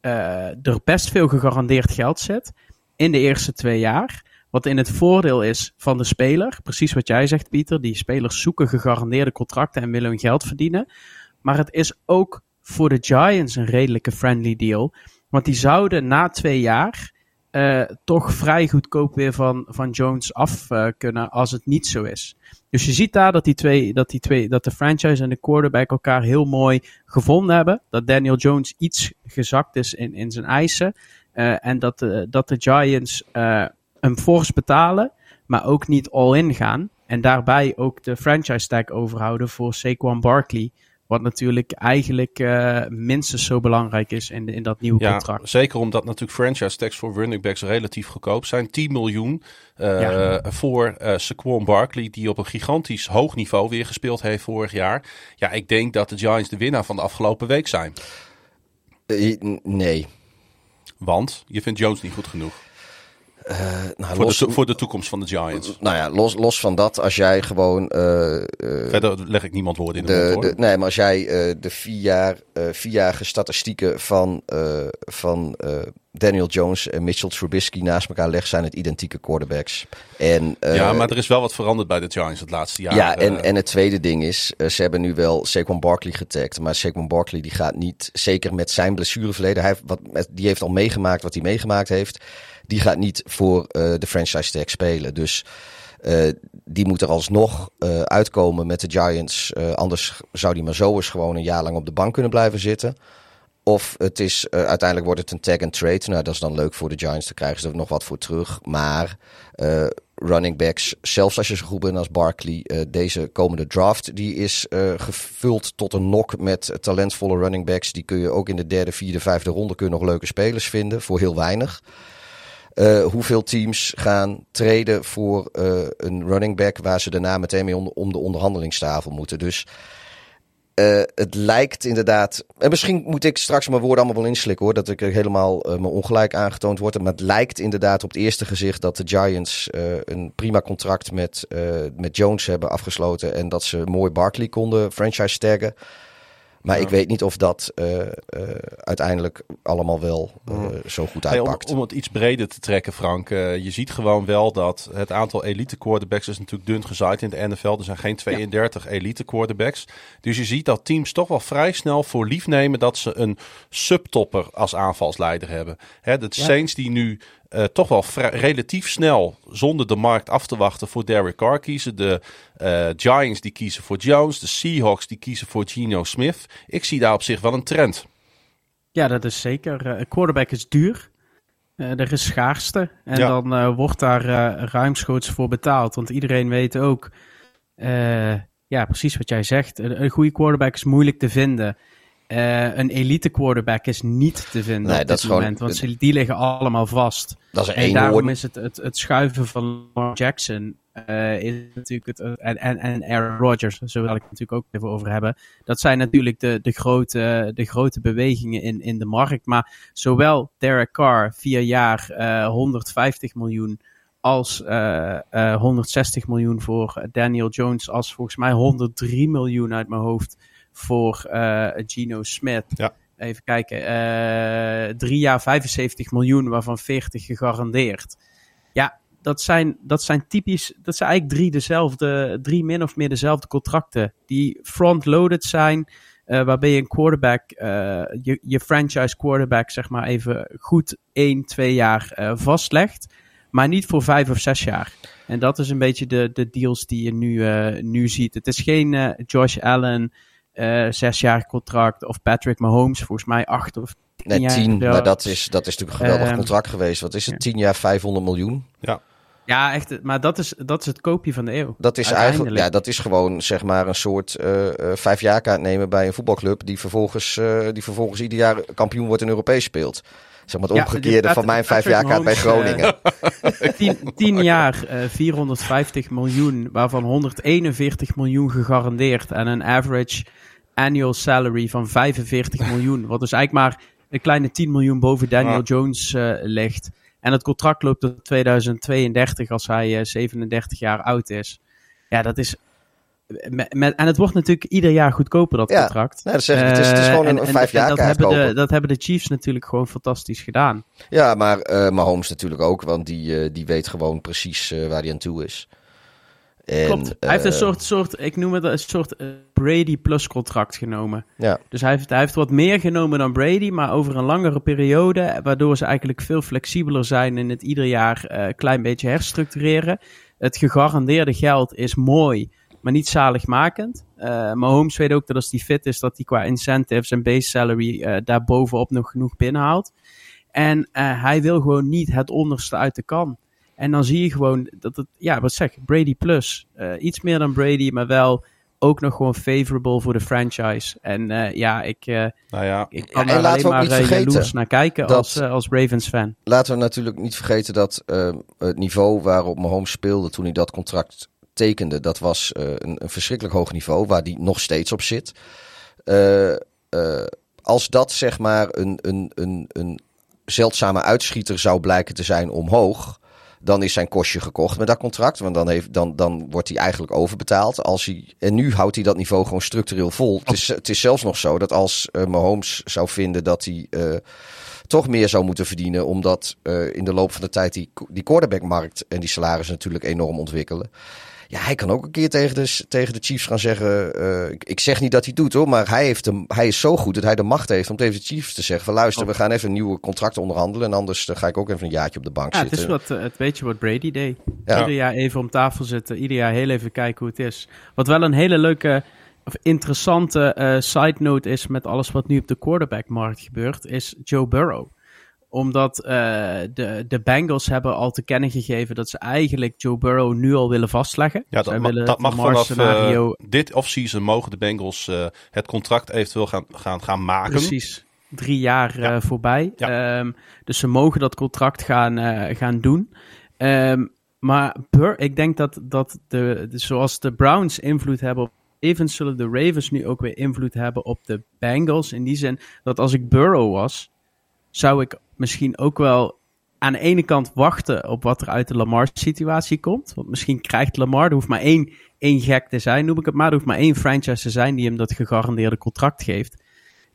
uh, er best veel gegarandeerd geld zit in de eerste twee jaar. Wat in het voordeel is van de speler, precies wat jij zegt, Pieter. Die spelers zoeken gegarandeerde contracten en willen hun geld verdienen. Maar het is ook voor de Giants een redelijke friendly deal. Want die zouden na twee jaar uh, toch vrij goedkoop weer van, van Jones af uh, kunnen als het niet zo is. Dus je ziet daar dat die twee, dat die twee, dat de franchise en de quarterback elkaar heel mooi gevonden hebben. Dat Daniel Jones iets gezakt is in, in zijn eisen. Uh, en dat de, dat de Giants hem fors betalen, maar ook niet all-in gaan. En daarbij ook de franchise tag overhouden voor Saquon Barkley. Wat natuurlijk eigenlijk uh, minstens zo belangrijk is in, in dat nieuwe ja, contract. Zeker omdat natuurlijk franchise tags voor running backs relatief goedkoop zijn. 10 miljoen uh, ja. voor uh, Saquon Barkley, die op een gigantisch hoog niveau weer gespeeld heeft vorig jaar. Ja, ik denk dat de Giants de winnaar van de afgelopen week zijn. nee. Want je vindt Jones niet goed genoeg. Uh, nou, voor, los, de, voor de toekomst van de Giants. Nou ja, los, los van dat, als jij gewoon. Uh, uh, Verder leg ik niemand woorden in de, de mond. De, nee, maar als jij de vier jaar, vierjarige statistieken van, van Daniel Jones en Mitchell Trubisky naast elkaar legt, zijn het identieke quarterbacks. En, ja, maar er is wel wat veranderd bij de Giants het laatste jaar. Ja, en, en het tweede ding is, ze hebben nu wel Saquon Barkley getagd. Maar Saquon Barkley die gaat niet, zeker met zijn blessureverleden, hij heeft, wat, die heeft al meegemaakt wat hij meegemaakt heeft die gaat niet voor uh, de franchise tag spelen. Dus uh, die moet er alsnog uh, uitkomen met de Giants. anders zou die maar zo eens gewoon een jaar lang op de bank kunnen blijven zitten. Of het is, uiteindelijk wordt het een tag and trade. Nou, dat is dan leuk voor de Giants. Dan krijgen ze er nog wat voor terug. Maar running backs, zelfs als je zo goed bent als Barkley, deze komende draft, die is gevuld tot een nok met talentvolle running backs. Die kun je ook in de derde, vierde, vijfde ronde kun je nog leuke spelers vinden voor heel weinig. Uh, hoeveel teams gaan treden voor uh, een running back waar ze daarna meteen mee om, de onderhandelingstafel moeten. Dus uh, het lijkt inderdaad. En misschien moet ik straks mijn woorden allemaal wel inslikken hoor. Dat ik helemaal me ongelijk aangetoond word. Maar het lijkt inderdaad op het eerste gezicht dat de Giants een prima contract met, met Jones hebben afgesloten. En dat ze mooi Barkley konden franchise taggen. Maar ja. ik weet niet of dat uh, uh, uiteindelijk allemaal wel uh, zo goed uitpakt. Hey, om, om, het iets breder te trekken, Frank. je ziet gewoon wel dat het aantal elite quarterbacks is natuurlijk dun gezaaid in de NFL. Er zijn geen 32 ja. elite quarterbacks. Dus je ziet dat teams toch wel vrij snel voor lief nemen dat ze een subtopper als aanvalsleider hebben. Hè, de ja. Saints die nu uh, toch wel relatief snel, zonder de markt af te wachten, voor Derek Carr kiezen. De uh, Giants die kiezen voor Jones. De Seahawks die kiezen voor Geno Smith. Ik zie daar op zich wel een trend. Ja, dat is zeker. Uh, quarterback is duur. er is schaarste. En ja. dan wordt daar ruimschoots voor betaald. Want iedereen weet ook, ja, precies wat jij zegt. Een, een goede quarterback is moeilijk te vinden. Uh, een elite quarterback is niet te vinden nee, op dit moment, gewoon, want ze, die liggen allemaal vast. Dat is en één daarom woord. is het, het, het schuiven van Lamar Jackson uh, is natuurlijk het, en, en, en Aaron Rodgers, daar zullen we het natuurlijk ook even over hebben. Dat zijn natuurlijk de, de, grote, de grote bewegingen in, in de markt. Maar zowel Derek Carr, vier jaar, uh, 150 miljoen, als uh, uh, 160 miljoen voor Daniel Jones, als volgens mij 103 miljoen uit mijn hoofd voor uh, Gino Smith. Ja. Even kijken. Uh, drie jaar 75 miljoen, waarvan 40 gegarandeerd. Ja, dat zijn, dat zijn typisch. Dat zijn eigenlijk drie dezelfde. Drie min of meer dezelfde contracten. Die front-loaded zijn. Uh, waarbij je een quarterback, uh, je, je franchise quarterback, zeg maar even goed 1, 2 jaar uh, vastlegt. Maar niet voor vijf of zes jaar. En dat is een beetje de, de deals die je nu, nu ziet. Het is geen Josh Allen uh, zes jaar contract. Of Patrick Mahomes, volgens mij acht of tien Nee, jaar. tien. Maar dat is, dat is natuurlijk een geweldig uh, contract geweest. Wat is het? ja. Tien jaar 500 miljoen. Ja. Ja, echt. Maar dat is, dat is het koopje van de eeuw. Dat is eigenlijk, ja, dat is gewoon zeg maar een soort uh, uh, vijfjaarkaart nemen bij een voetbalclub die vervolgens, uh, die vervolgens ieder jaar kampioen wordt en Europees speelt. Zeg maar het omgekeerde ja, van mijn vijfjaarkaart bij Groningen. [LAUGHS] tien, tien, jaar, 450 miljoen, waarvan 141 miljoen gegarandeerd en een average annual salary van 45 miljoen. Wat dus eigenlijk maar een kleine 10 miljoen boven Daniel Jones ligt. En het contract loopt tot 2032 als hij 37 eh, jaar oud is. Ja, dat is met, en het wordt natuurlijk ieder jaar goedkoper, dat contract. Ja, dat zeg ik. Het, is, het is gewoon een, uh, vijf jaar dat hebben, de, dat hebben de Chiefs natuurlijk gewoon fantastisch gedaan. Ja, maar uh, Mahomes natuurlijk ook, want die, uh, die weet gewoon precies waar hij aan toe is. En, Klopt. Hij heeft een soort, soort, ik noem het een soort Brady plus contract genomen. Ja. Dus hij heeft, hij heeft wat meer genomen dan Brady, maar over een langere periode, waardoor ze eigenlijk veel flexibeler zijn in het ieder jaar een klein beetje herstructureren. Het gegarandeerde geld is mooi, maar niet zaligmakend. Uh, Mahomes weet ook dat als hij fit is, dat hij qua incentives en base salary uh, daar bovenop nog genoeg binnenhaalt. En hij wil gewoon niet het onderste uit de kan. En dan zie je gewoon dat het, ja, wat zeg Brady plus. Uh, iets meer dan Brady, maar wel ook nog gewoon favorable voor de franchise. En uh, ja, ik, uh, nou ja, ik kan ja, alleen maar jaloers naar kijken dat, als, als Ravens fan. Laten we natuurlijk niet vergeten dat het niveau waarop Mahomes speelde toen hij dat contract tekende, dat was een, een, verschrikkelijk hoog niveau waar hij nog steeds op zit. als dat zeg maar een, een, een, een zeldzame uitschieter zou blijken te zijn omhoog dan is zijn kostje gekocht met dat contract. Want dan, heeft, dan, dan wordt hij eigenlijk overbetaald. Als hij, en nu houdt hij dat niveau gewoon structureel vol. Het, is, het is zelfs nog zo dat als Mahomes zou vinden dat hij toch meer zou moeten verdienen. Omdat in de loop van de tijd die, die quarterbackmarkt en die salarissen natuurlijk enorm ontwikkelen. Ja, hij kan ook een keer tegen de, tegen de Chiefs gaan zeggen. Uh, ik, zeg niet dat hij doet hoor, maar hij, heeft de, hij is zo goed dat hij de macht heeft om tegen de Chiefs te zeggen: van luister, we gaan even een nieuwe contract onderhandelen. En anders dan ga ik ook even een jaartje op de bank ja, zitten. Het is wat, het weet je wat Brady deed. Ja. Ieder jaar even om tafel zitten, ieder jaar heel even kijken hoe het is. Wat wel een hele leuke of interessante uh, side note is met alles wat nu op de quarterbackmarkt gebeurt, is Joe Burrow omdat uh, de, de Bengals hebben al te kennen gegeven dat ze eigenlijk Joe Burrow nu al willen vastleggen. Ja, dat, ma dat mag vanaf scenario... uh, dit offseason mogen de Bengals uh, het contract eventueel gaan, gaan, gaan maken. Precies. Drie jaar ja. voorbij. Ja. Um, dus ze mogen dat contract gaan, gaan doen. Um, maar Bur ik denk dat, dat de, de, zoals de Browns invloed hebben op even zullen de Ravens nu ook weer invloed hebben op de Bengals. In die zin dat als ik Burrow was, zou ik misschien ook wel aan de ene kant wachten op wat er uit de Lamar-situatie komt. Want misschien krijgt Lamar, er hoeft maar één, één gek te zijn, noem ik het maar. Er hoeft maar één franchise te zijn die hem dat gegarandeerde contract geeft.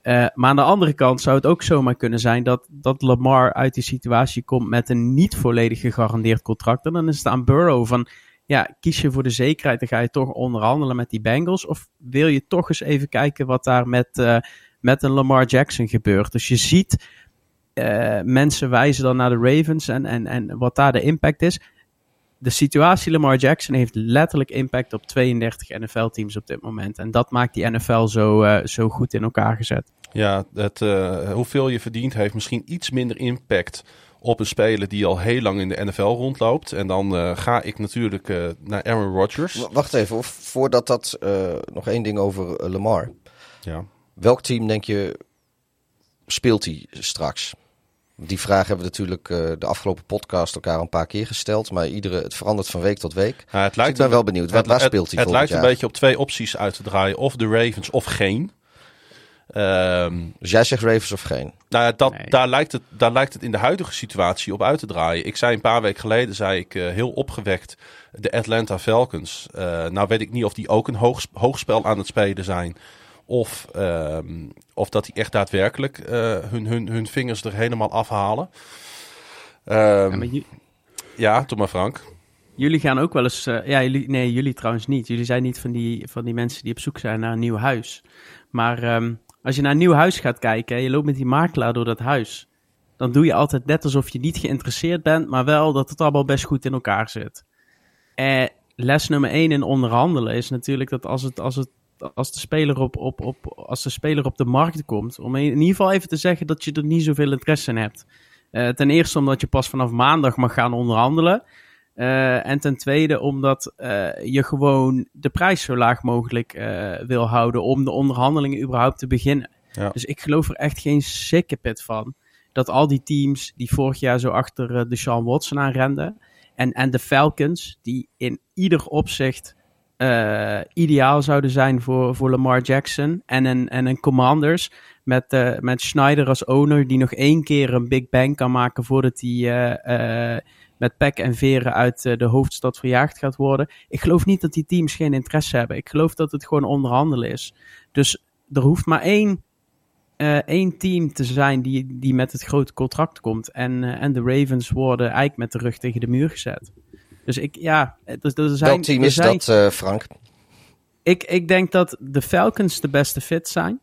Uh, maar aan de andere kant zou het ook zomaar kunnen zijn dat, dat Lamar uit die situatie komt met een niet volledig gegarandeerd contract. En dan is het aan Burrow van, ja, kies je voor de zekerheid, dan ga je toch onderhandelen met die Bengals. Of wil je toch eens even kijken wat daar met, uh, met een Lamar Jackson gebeurt. Dus je ziet uh, mensen wijzen dan naar de Ravens en, en, en wat daar de impact is. De situatie Lamar Jackson heeft letterlijk impact op 32 NFL-teams op dit moment. En dat maakt die NFL zo, uh, zo goed in elkaar gezet. Ja, het, uh, hoeveel je verdient heeft misschien iets minder impact op een speler die al heel lang in de NFL rondloopt. En dan uh, ga ik natuurlijk uh, naar Aaron Rodgers. Wacht even, voordat dat uh, nog één ding over Lamar. Ja. Welk team denk je speelt hij straks? Die vraag hebben we natuurlijk uh, de afgelopen podcast elkaar een paar keer gesteld. Maar iedere, het verandert van week tot week. Ja, het lijkt dus ik ben wel benieuwd. Wat, waar speelt hij Het lijkt een beetje op twee opties uit te draaien. Of de Ravens of geen. Um, dus jij zegt Ravens of geen? Nou, dat, nee. daar, lijkt het, daar lijkt het in de huidige situatie op uit te draaien. Ik zei een paar weken geleden, zei ik uh, heel opgewekt, de Atlanta Falcons. Uh, nou weet ik niet of die ook een hoog, hoogspel aan het spelen zijn. Of, um, of dat die echt daadwerkelijk uh, hun, hun, hun vingers er helemaal afhalen. Um, ja, ja, toch maar Frank. Jullie gaan ook wel eens. Uh, ja, jullie, nee, jullie trouwens niet. Jullie zijn niet van die, van die mensen die op zoek zijn naar een nieuw huis. Maar um, als je naar een nieuw huis gaat kijken, je loopt met die makelaar door dat huis. Dan doe je altijd net alsof je niet geïnteresseerd bent, maar wel dat het allemaal best goed in elkaar zit. En eh, les nummer 1 in onderhandelen is natuurlijk dat als het, als het als de speler op, op, op, als de speler op de markt komt, om in ieder geval even te zeggen dat je er niet zoveel interesse in hebt. Uh, ten eerste omdat je pas vanaf maandag mag gaan onderhandelen. Uh, en ten tweede omdat uh, je gewoon de prijs zo laag mogelijk wil houden om de onderhandelingen überhaupt te beginnen. Ja. Dus ik geloof er echt geen sikkepit van dat al die teams die vorig jaar zo achter de Sean Watson aanrenden en, en de Falcons, die in ieder opzicht ideaal zouden zijn voor, voor Lamar Jackson en een, en een Commanders met, met Schneider als owner die nog één keer een Big Bang kan maken voordat hij met pek en veren uit de hoofdstad verjaagd gaat worden. Ik geloof niet dat die teams geen interesse hebben. Ik geloof dat het gewoon onderhandelen is. Dus er hoeft maar één, één team te zijn die, die met het grote contract komt. En, en de Ravens worden eigenlijk met de rug tegen de muur gezet. Dus ik, ja... Er, er zijn, Welk team is zijn, dat, uh, Frank? Ik, ik denk dat de Falcons de beste fit zijn.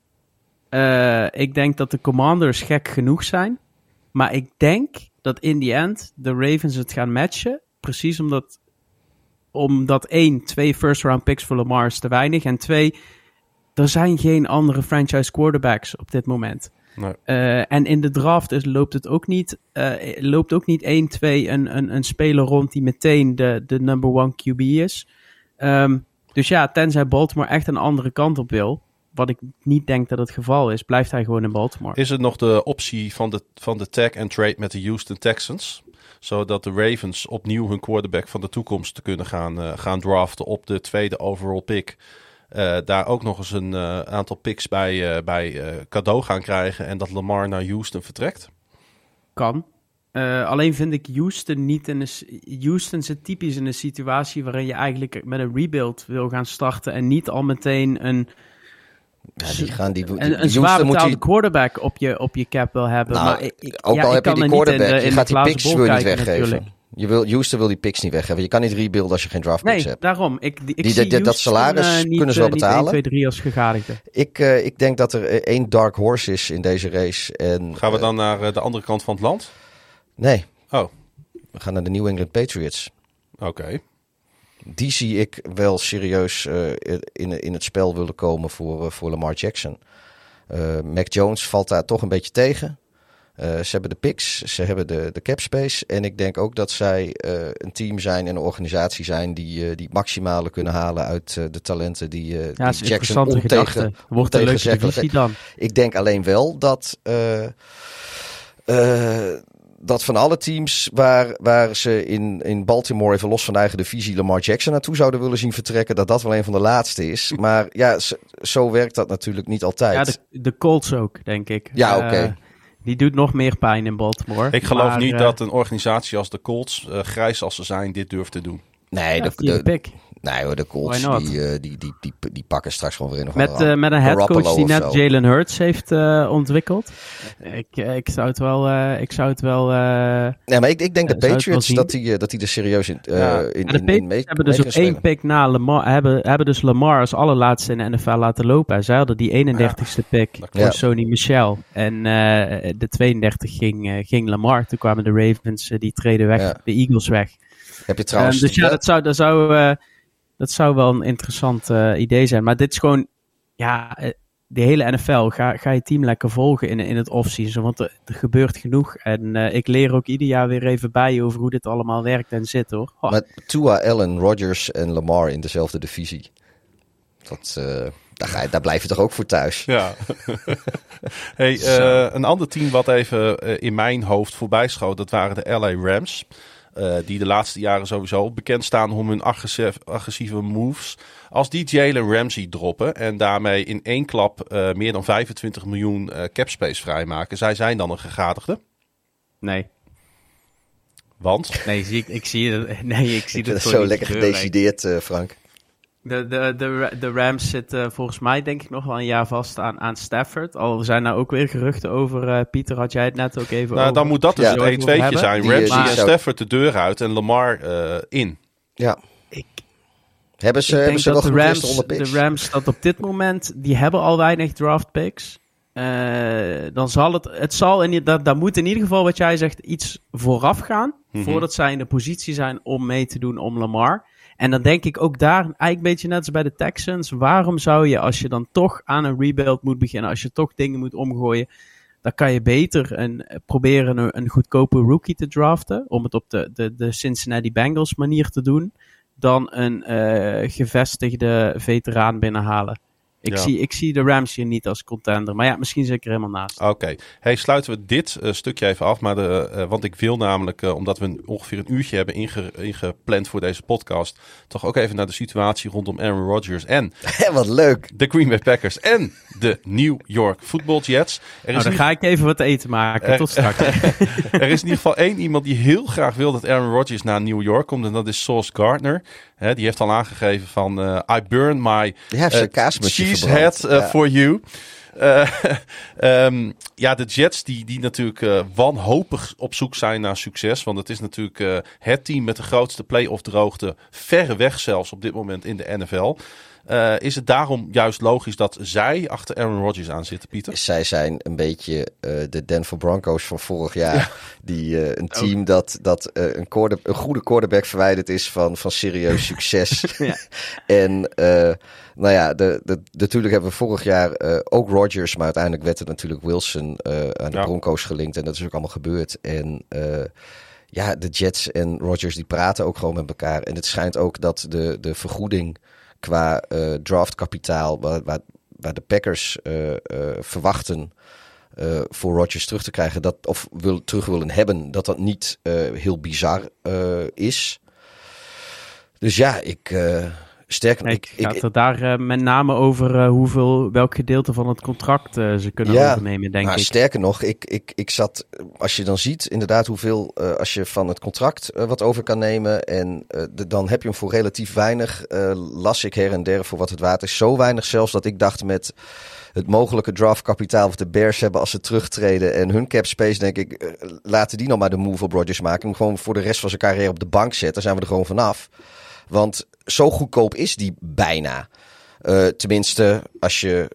Uh, ik denk dat de Commanders gek genoeg zijn. Maar ik denk dat in die end de Ravens het gaan matchen. Precies omdat, omdat één, twee first round picks voor Lamar is te weinig. En twee, er zijn geen andere franchise quarterbacks op dit moment. Nee. Uh, en in de draft is, loopt het ook niet, uh, loopt ook niet 1, 2 een, een, een speler rond die meteen de, de number one QB is. Um, dus ja, tenzij Baltimore echt een andere kant op wil, wat ik niet denk dat het geval is, blijft hij gewoon in Baltimore. Is het nog de optie van de, van de tag and trade met de Houston Texans? Zodat de Ravens opnieuw hun quarterback van de toekomst te kunnen gaan, uh, gaan draften op de tweede overall pick. Uh, daar ook nog eens een uh, aantal picks bij, bij cadeau gaan krijgen. En dat Lamar naar Houston vertrekt? Kan. alleen vind ik Houston niet in een. Houston zit typisch in een situatie waarin je eigenlijk met een rebuild wil gaan starten. En niet al meteen een ja, die gaan die, die, een, een zwaar betaalde quarterback op je, op je cap wil hebben. Nou, maar ik, ook ja, al heb je die quarterback, in de, in je gaat die picks niet weggeven. Je wil, Houston wil die picks niet weggeven. Je kan niet rebuilden als je geen draft picks nee, hebt. daarom. Ik, ik die, zie dat, dat salaris uh, niet, kunnen ze wel uh, betalen. 1, 2, 3 als gegadigde. Ik, uh, ik denk dat er één dark horse is in deze race. En, Gaan we dan naar de andere kant van het land? Nee. Oh. We gaan naar de New England Patriots. Oké. Okay. Die zie ik wel serieus in, in het spel willen komen voor, voor Lamar Jackson. Uh, Mac Jones valt daar toch een beetje tegen. Uh, ze hebben de picks, ze hebben de, de cap space. En ik denk ook dat zij uh, een team zijn en een organisatie zijn die, die het maximale kunnen halen uit de talenten die, ja, die Jackson ontegen, Wordt een leuke divisie dan. Ik denk alleen wel dat dat van alle teams waar, waar ze in, in Baltimore, even los van de eigen divisie, Lamar Jackson naartoe zouden willen zien vertrekken, dat dat wel een van de laatste is. [LAUGHS] Maar ja, zo, zo werkt dat natuurlijk niet altijd. Ja, de, de Colts ook, denk ik. Ja, oké. Okay. Die doet nog meer pijn in Baltimore. Ik geloof maar, niet uh, dat een organisatie als de Colts, uh, grijs als ze zijn, dit durft te doen. Nee, ja, de, de, nee hoor, de Colts die, uh, die, die, die, die, pakken straks gewoon weer nog met, een uh, met een headcoach die net Jalen Hurts heeft uh, ontwikkeld. Ik, ik zou het wel... Uh, ik zou het wel ja, maar ik, ik denk de Patriots dat die, dat die er serieus in, ja. in, de in, Patriots in mee, hebben dus op één pick na Lamar... Hebben, hebben dus Lamar als allerlaatste in de NFL laten lopen. Zij hadden die 31ste pick voor Ja. Sony Michel. En de 32 ging, ging Lamar. Toen kwamen de Ravens, die treden weg. Ja. De Eagles weg. Heb je trouwens... Um, dus ja, dat zou, dat zou, uh, dat zou wel een interessant uh, idee zijn. Maar dit is gewoon, ja, de hele NFL. Ga, ga je team lekker volgen in, in het offseason. Want er, er gebeurt genoeg. En uh, ik leer ook ieder jaar weer even bij over hoe dit allemaal werkt en zit hoor. Oh. Met Tua, Allen, Rodgers en Lamar in dezelfde divisie. Dat, uh, daar, ga je, daar blijf je toch ook voor thuis. Ja. [LAUGHS] hey, uh, een ander team wat even in mijn hoofd voorbij schoot, dat waren de LA Rams. Uh, die de laatste jaren sowieso bekend staan om hun agressief, agressieve moves. Als die Jalen Ramsey droppen en daarmee in één klap uh, meer dan 25 miljoen uh, capspace vrijmaken, zij zijn dan een gegadigde? Nee. Want? Nee, zie ik, ik zie. [LAUGHS] Nee, ik zie dat het zo lekker gedecideerd, Frank. De, de, de, de Rams zitten volgens mij denk ik nog wel een jaar vast aan, aan Stafford. Al zijn nou ook weer geruchten over. Uh, Pieter had jij het net ook even nou, over. Dan moet dat dus Ja. het 1 2 zijn. Die, Ramsey die en Stafford de deur uit en Lamar eh, in. Ja. Ik, Hebben ze, ik hebben denk ze dat de Rams, de Rams dat op dit moment, die hebben al weinig draft picks. Uh, dan zal het, het zal, in, dat, daar moet in ieder geval wat jij zegt iets vooraf gaan. Mhm. Voordat zij in de positie zijn om mee te doen om Lamar. En dan denk ik ook daar, eigenlijk een beetje net als bij de Texans. Waarom zou je, als je dan toch aan een rebuild moet beginnen, als je toch dingen moet omgooien. dan kan je beter een, proberen een, goedkope rookie te draften. Om het op de, de, de Cincinnati Bengals manier te doen. Dan een uh, gevestigde veteraan binnenhalen. Ik, zie, ik zie de Rams hier niet als contender. Maar ja, misschien zit ik er helemaal naast. Oké. Hey, sluiten we dit uh, stukje even af. Maar de, uh, want ik wil namelijk, uh, omdat we ongeveer een uurtje hebben inge, ingepland voor deze podcast. toch ook even naar de situatie rondom Aaron Rodgers. En. [LAUGHS] wat leuk. De Green Bay Packers. En de New York Football Jets. Er nou, dan ga ik even wat eten maken. Er, Tot straks. [LAUGHS] er is in ieder geval één iemand die heel graag wil dat Aaron Rodgers naar New York komt. En dat is Sauce Gardner. He, die heeft al aangegeven van I burn my ja, uh, cheese head uh, for you. Uh, um, [LAUGHS] ja, de Jets die, die natuurlijk uh, wanhopig op zoek zijn naar succes. Want het is natuurlijk uh, het team met de grootste playoff droogte. Verre weg zelfs op dit moment in de NFL. Uh, is het daarom juist logisch dat zij achter Aaron Rodgers aan zitten, Pieter? Zij zijn een beetje uh, de Denver Broncos van vorig jaar. Ja. Die, uh, een team oh. dat, dat een, quarter, een goede quarterback verwijderd is van, van serieus [LAUGHS] succes. ja. En nou ja, de, de, natuurlijk hebben we vorig jaar ook Rodgers, maar uiteindelijk werd het natuurlijk Wilson aan de ja. Broncos gelinkt. En dat is ook allemaal gebeurd. En ja, de Jets en Rodgers die praten ook gewoon met elkaar. En het schijnt ook dat de, de vergoeding qua uh, draftkapitaal, waar, waar, waar, de Packers uh, uh, verwachten voor Rodgers terug te krijgen, dat, of wil, terug willen hebben, dat dat niet heel bizar is. Dus ja, ik, Sterker nog, ik, gaat het daar uh, met name over uh, hoeveel, welk gedeelte van het contract uh, ze kunnen ja, overnemen, denk nou, ik. Sterker nog, ik, ik, ik zat, als je dan ziet inderdaad hoeveel, als je van het contract wat over kan nemen en de, dan heb je hem voor relatief weinig, las ik her en der voor wat het waard is. Zo weinig zelfs dat ik dacht met het mogelijke draftkapitaal of de Bears hebben als ze terugtreden en hun cap space, denk ik, laten die nog maar de move op Rodgers maken. Hem gewoon voor de rest van zijn carrière op de bank zetten, zijn we er gewoon vanaf. Want zo goedkoop is die bijna. Uh, tenminste, als je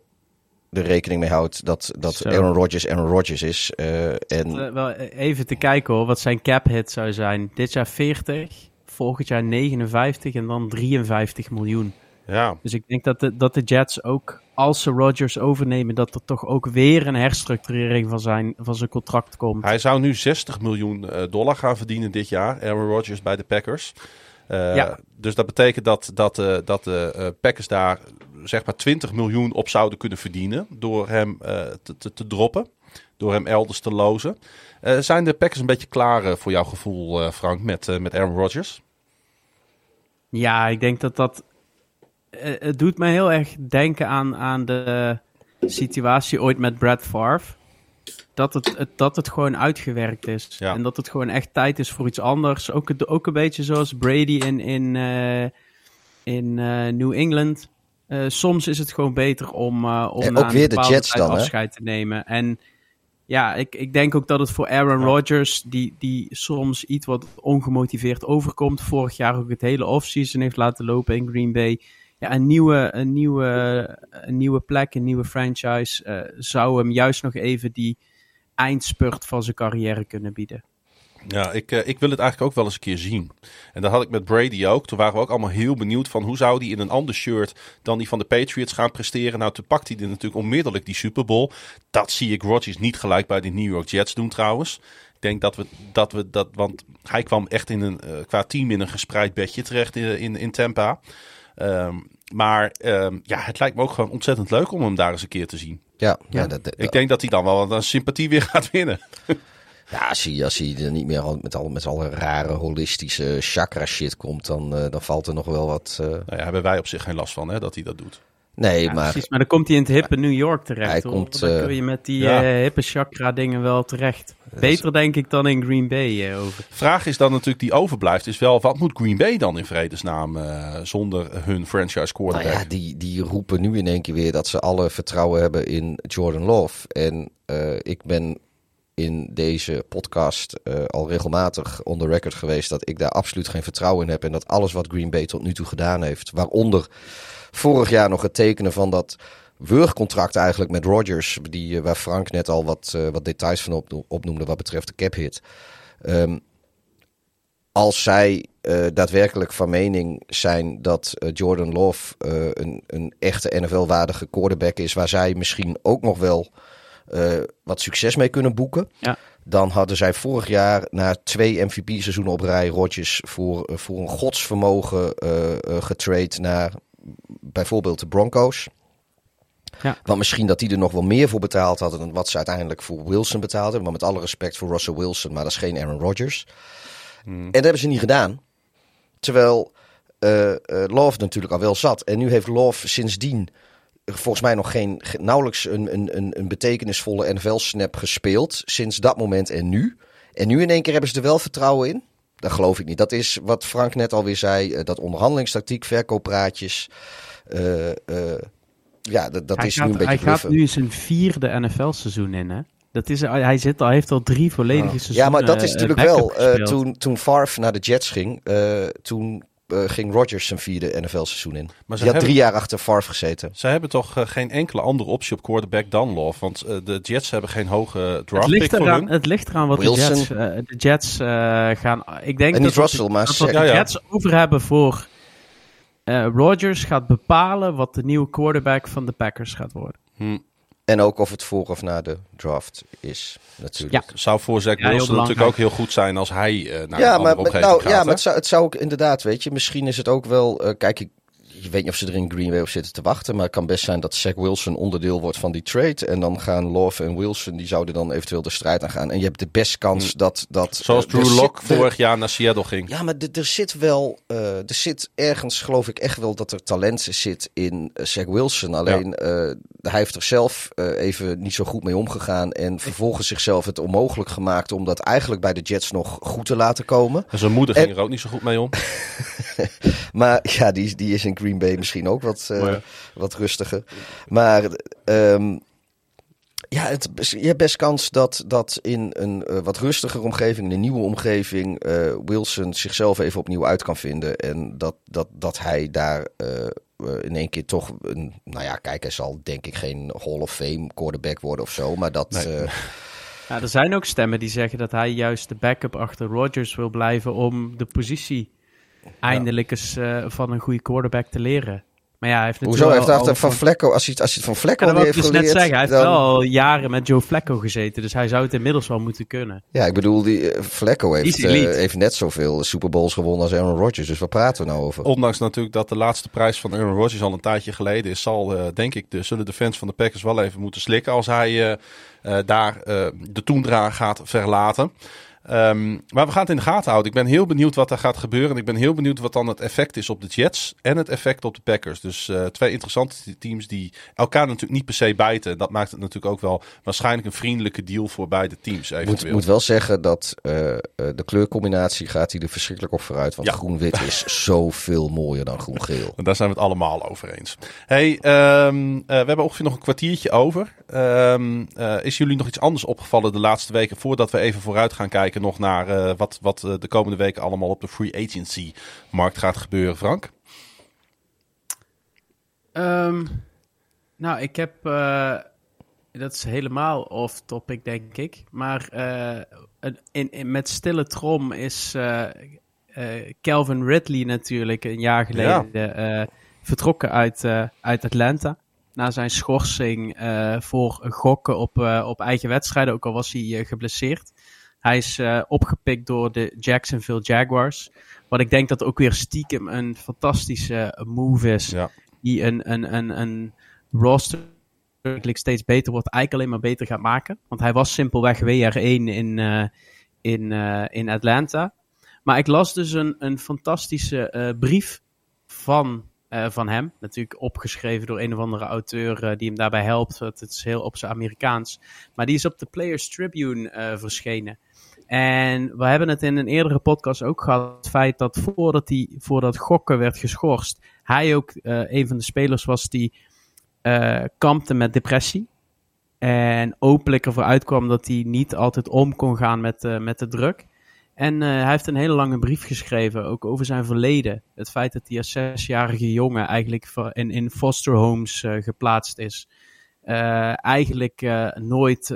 er rekening mee houdt dat, dat Aaron Rodgers Aaron Rodgers is. Uh, en... wel even te kijken hoor, wat zijn cap hit zou zijn. Dit jaar 40, volgend jaar 59 en dan 53 miljoen. Ja. Dus ik denk dat de, dat de Jets ook, als ze Rodgers overnemen, dat er toch ook weer een herstructurering van zijn, van zijn contract komt. Hij zou nu 60 miljoen dollar gaan verdienen dit jaar, Aaron Rodgers bij de Packers. Ja. Dus dat betekent dat, dat, uh, dat de uh, Packers daar zeg maar 20 miljoen op zouden kunnen verdienen door hem te, te, te, droppen. Door hem elders te lozen. zijn de Packers een beetje klaar voor jouw gevoel, Frank, met, met Aaron Rodgers? Ja, ik denk dat dat... het doet me heel erg denken aan, aan de situatie ooit met Brad Favre dat het, dat het gewoon uitgewerkt is. En dat het gewoon echt tijd is voor iets anders. Ook, ook een beetje zoals Brady in, in, uh, in uh, New England. Uh, soms is het gewoon beter om, om en ook weer de Jets dan, afscheid te nemen. En ja, ik, ik denk ook dat het voor Aaron Rodgers, die, die soms iets wat ongemotiveerd overkomt, vorig jaar ook het hele offseason heeft laten lopen in Green Bay. Ja, een nieuwe, een nieuwe, een nieuwe plek, een nieuwe franchise zou hem juist nog even die eindspurt van zijn carrière kunnen bieden. Ja, ik, uh, ik wil het eigenlijk ook wel eens een keer zien. En dat had ik met Brady ook. Toen waren we ook allemaal heel benieuwd van hoe zou die in een ander shirt dan die van de Patriots gaan presteren. Nou, toen pakt hij natuurlijk onmiddellijk die Super Bowl. Dat zie ik Rodgers niet gelijk bij de New York Jets doen trouwens. Ik denk dat we dat, we dat want hij kwam echt in een, uh, qua team in een gespreid bedje terecht in, in, in Tampa. Um, maar um, ja, het lijkt me ook gewoon ontzettend leuk om hem daar eens een keer te zien. Ja, ja. dat, dat, ik denk dat hij dan wel een sympathie weer gaat winnen. [LAUGHS] Ja, als hij, als hij er niet meer met al met alle rare holistische chakra shit komt, dan, uh, dan valt er nog wel wat. Uh... Nou ja, hebben wij op zich geen last van, hè, dat hij dat doet. Nee, ja, maar... Precies, maar dan komt hij in het hippe New York terecht. Hij komt, dan kun je met die ja. uh, hippe chakra dingen wel terecht. Beter denk ik dan in Green Bay over. Vraag is dan natuurlijk die overblijft, is wel wat moet Green Bay dan in vredesnaam uh, zonder hun franchise quarterback? Nou ja, die, die roepen nu in één keer weer dat ze alle vertrouwen hebben in Jordan Love. En uh, ik ben in deze podcast uh, al regelmatig on the record geweest dat ik daar absoluut geen vertrouwen in heb. En dat alles wat Green Bay tot nu toe gedaan heeft, waaronder vorig jaar nog het tekenen van dat wurgcontract eigenlijk met Rodgers, die, uh, waar Frank net al wat, uh, wat details van op, opnoemde wat betreft de cap hit. Um, als zij daadwerkelijk van mening zijn dat Jordan Love een, een echte NFL-waardige quarterback is, waar zij misschien ook nog wel eh, wat succes mee kunnen boeken. Ja. Dan hadden zij vorig jaar na twee MVP-seizoenen op rij Rodgers voor, eh, voor een godsvermogen eh eh, getrade naar bijvoorbeeld de Broncos. Ja. Want misschien dat die er nog wel meer voor betaald hadden dan wat ze uiteindelijk voor Wilson betaalden. Maar met alle respect voor Russell Wilson, maar dat is geen Aaron Rodgers. En dat hebben ze niet gedaan. Terwijl eh, eh, Love natuurlijk al wel zat. En nu heeft Love sindsdien eh, volgens mij nog geen, ge- nauwelijks een, een, een, betekenisvolle NFL-snap gespeeld. Sinds dat moment en nu. En nu in één keer hebben ze er wel vertrouwen in. Dat geloof ik niet. Dat is wat Frank net alweer zei. eh, dat onderhandelingstactiek, verkooppraatjes. eh, eh, ja, dat, dat hij is gaat, nu een beetje hij gaat nu zijn vierde NFL-seizoen in, hè? Dat is, hij zit al, heeft al drie volledige seizoenen. Ja, maar dat is natuurlijk wel. toen, toen Favre naar de Jets ging, toen eh, ging Rodgers zijn vierde NFL-seizoen in. Maar ze Die had hebben- drie jaar achter Favre gezeten. Ze hebben toch eh, geen enkele andere optie op quarterback dan Love. Want eh, de Jets hebben geen hoge het, draft ligt pick voor eraan, hun. het ligt eraan wat Wilson. de Jets, de Jets eh, gaan... Ik denk En dat Russell, de, maar dat wat de Ja, ja. Jets over hebben voor... eh Rodgers gaat bepalen wat de nieuwe quarterback van de Packers gaat worden. Hm. En ook of het voor of na de draft is, natuurlijk. Ja. Zou voor Zach Ja, heel Wilson natuurlijk ook heel goed zijn als hij eh, naar een ja, andere maar, omgeving nou, gaat. ja, hè? maar het zou, het zou ook inderdaad, weet je, misschien is het ook wel, eh, kijk, ik, je weet niet of ze er in Green Bay op zitten te wachten, maar het kan best zijn dat Zach Wilson onderdeel wordt van die trade. En dan gaan Love en Wilson, die zouden dan eventueel de strijd aan gaan. En je hebt de best kans dat... dat Hm. Zoals eh, Drew vorig jaar naar Seattle ging. Ja, maar er zit wel, eh, er zit ergens, geloof ik echt wel dat er talent zit in eh, Zach Wilson. Alleen hij heeft er zelf even niet zo goed mee omgegaan en vervolgens zichzelf het onmogelijk gemaakt om dat eigenlijk bij de Jets nog goed te laten komen. En zijn moeder En- ging er ook niet zo goed mee om. [LAUGHS] Maar ja, die, die is in Green Bay misschien ook wat, eh, ja. wat rustiger. Maar ehm, ja, het, je hebt best kans dat, dat in een eh, wat rustiger omgeving, in een nieuwe omgeving, eh, Wilson zichzelf even opnieuw uit kan vinden. En dat, dat, dat hij daar in één keer toch, een, nou ja, kijk, hij zal denk ik geen Hall of Fame quarterback worden of zo. Maar dat, Nee. eh, [LAUGHS] Ja, er zijn ook stemmen die zeggen dat hij juist de backup achter Rodgers wil blijven om de positie eindelijk eens eh, van een goede quarterback te leren. Maar ja, hij heeft hoezo? Heeft al van Vlecko, als hij, als hij het van Vlecko Ja, dat heeft dus net geleerd. zeggen. Hij heeft dan- wel al jaren met Joe Flacco gezeten, dus hij zou het inmiddels wel moeten kunnen. Ja, ik bedoel, die uh, Vlecko heeft, eh, heeft net zoveel Super Bowls gewonnen als Aaron Rodgers. Dus waar praten we nou over? Ondanks natuurlijk dat de laatste prijs van Aaron Rodgers al een tijdje geleden is, zal eh, denk ik de, zullen de fans van de Packers wel even moeten slikken als hij eh, eh, daar eh, de toendra gaat verlaten. Ehm, maar we gaan het in de gaten houden. Ik ben heel benieuwd wat er gaat gebeuren. En ik ben heel benieuwd wat dan het effect is op de Jets en het effect op de Packers. Dus eh, twee interessante teams die elkaar natuurlijk niet per se bijten. Dat maakt het natuurlijk ook wel waarschijnlijk een vriendelijke deal voor beide teams. Ik moet, wel zeggen dat eh, eh, de kleurcombinatie gaat hier er verschrikkelijk op vooruit. Want Ja. groen-wit is [LAUGHS] zoveel mooier dan groen-geel. Daar zijn we het allemaal over eens. Hey, ehm, eh, we hebben ongeveer nog een kwartiertje over. Ehm, eh, is jullie nog iets anders opgevallen de laatste weken? Voordat we even vooruit gaan kijken nog naar eh, wat, wat eh, de komende weken allemaal op de free agency markt gaat gebeuren, Frank? Ehm, nou, ik heb. eh, dat is helemaal off topic, denk ik. Maar in, in, met stille trom is Calvin Ridley natuurlijk een jaar geleden vertrokken uit, uit Atlanta. Na zijn schorsing voor gokken op, op eigen wedstrijden, ook al was hij geblesseerd. Hij is eh, opgepikt door de Jacksonville Jaguars. Wat ik denk dat ook weer stiekem een fantastische move is Ja. die een, een, een, een roster steeds beter wordt, eigenlijk alleen maar beter gaat maken. Want hij was simpelweg WR1 in, eh, in, eh, in Atlanta. Maar ik las dus een, een fantastische eh, brief van, eh, van hem. Natuurlijk opgeschreven door een of andere auteur eh, die hem daarbij helpt. Het is heel op zijn Amerikaans. Maar die is op de Players Tribune eh, verschenen. En we hebben het in een eerdere podcast ook gehad. Het feit dat voordat hij voordat gokken werd geschorst, hij ook eh, een van de spelers was die eh, kampte met depressie. En openlijk ervoor uitkwam dat hij niet altijd om kon gaan met, eh, met de druk. En hij heeft een hele lange brief geschreven, ook over zijn verleden. Het feit dat hij als zesjarige jongen eigenlijk in, in foster homes geplaatst is. Eigenlijk nooit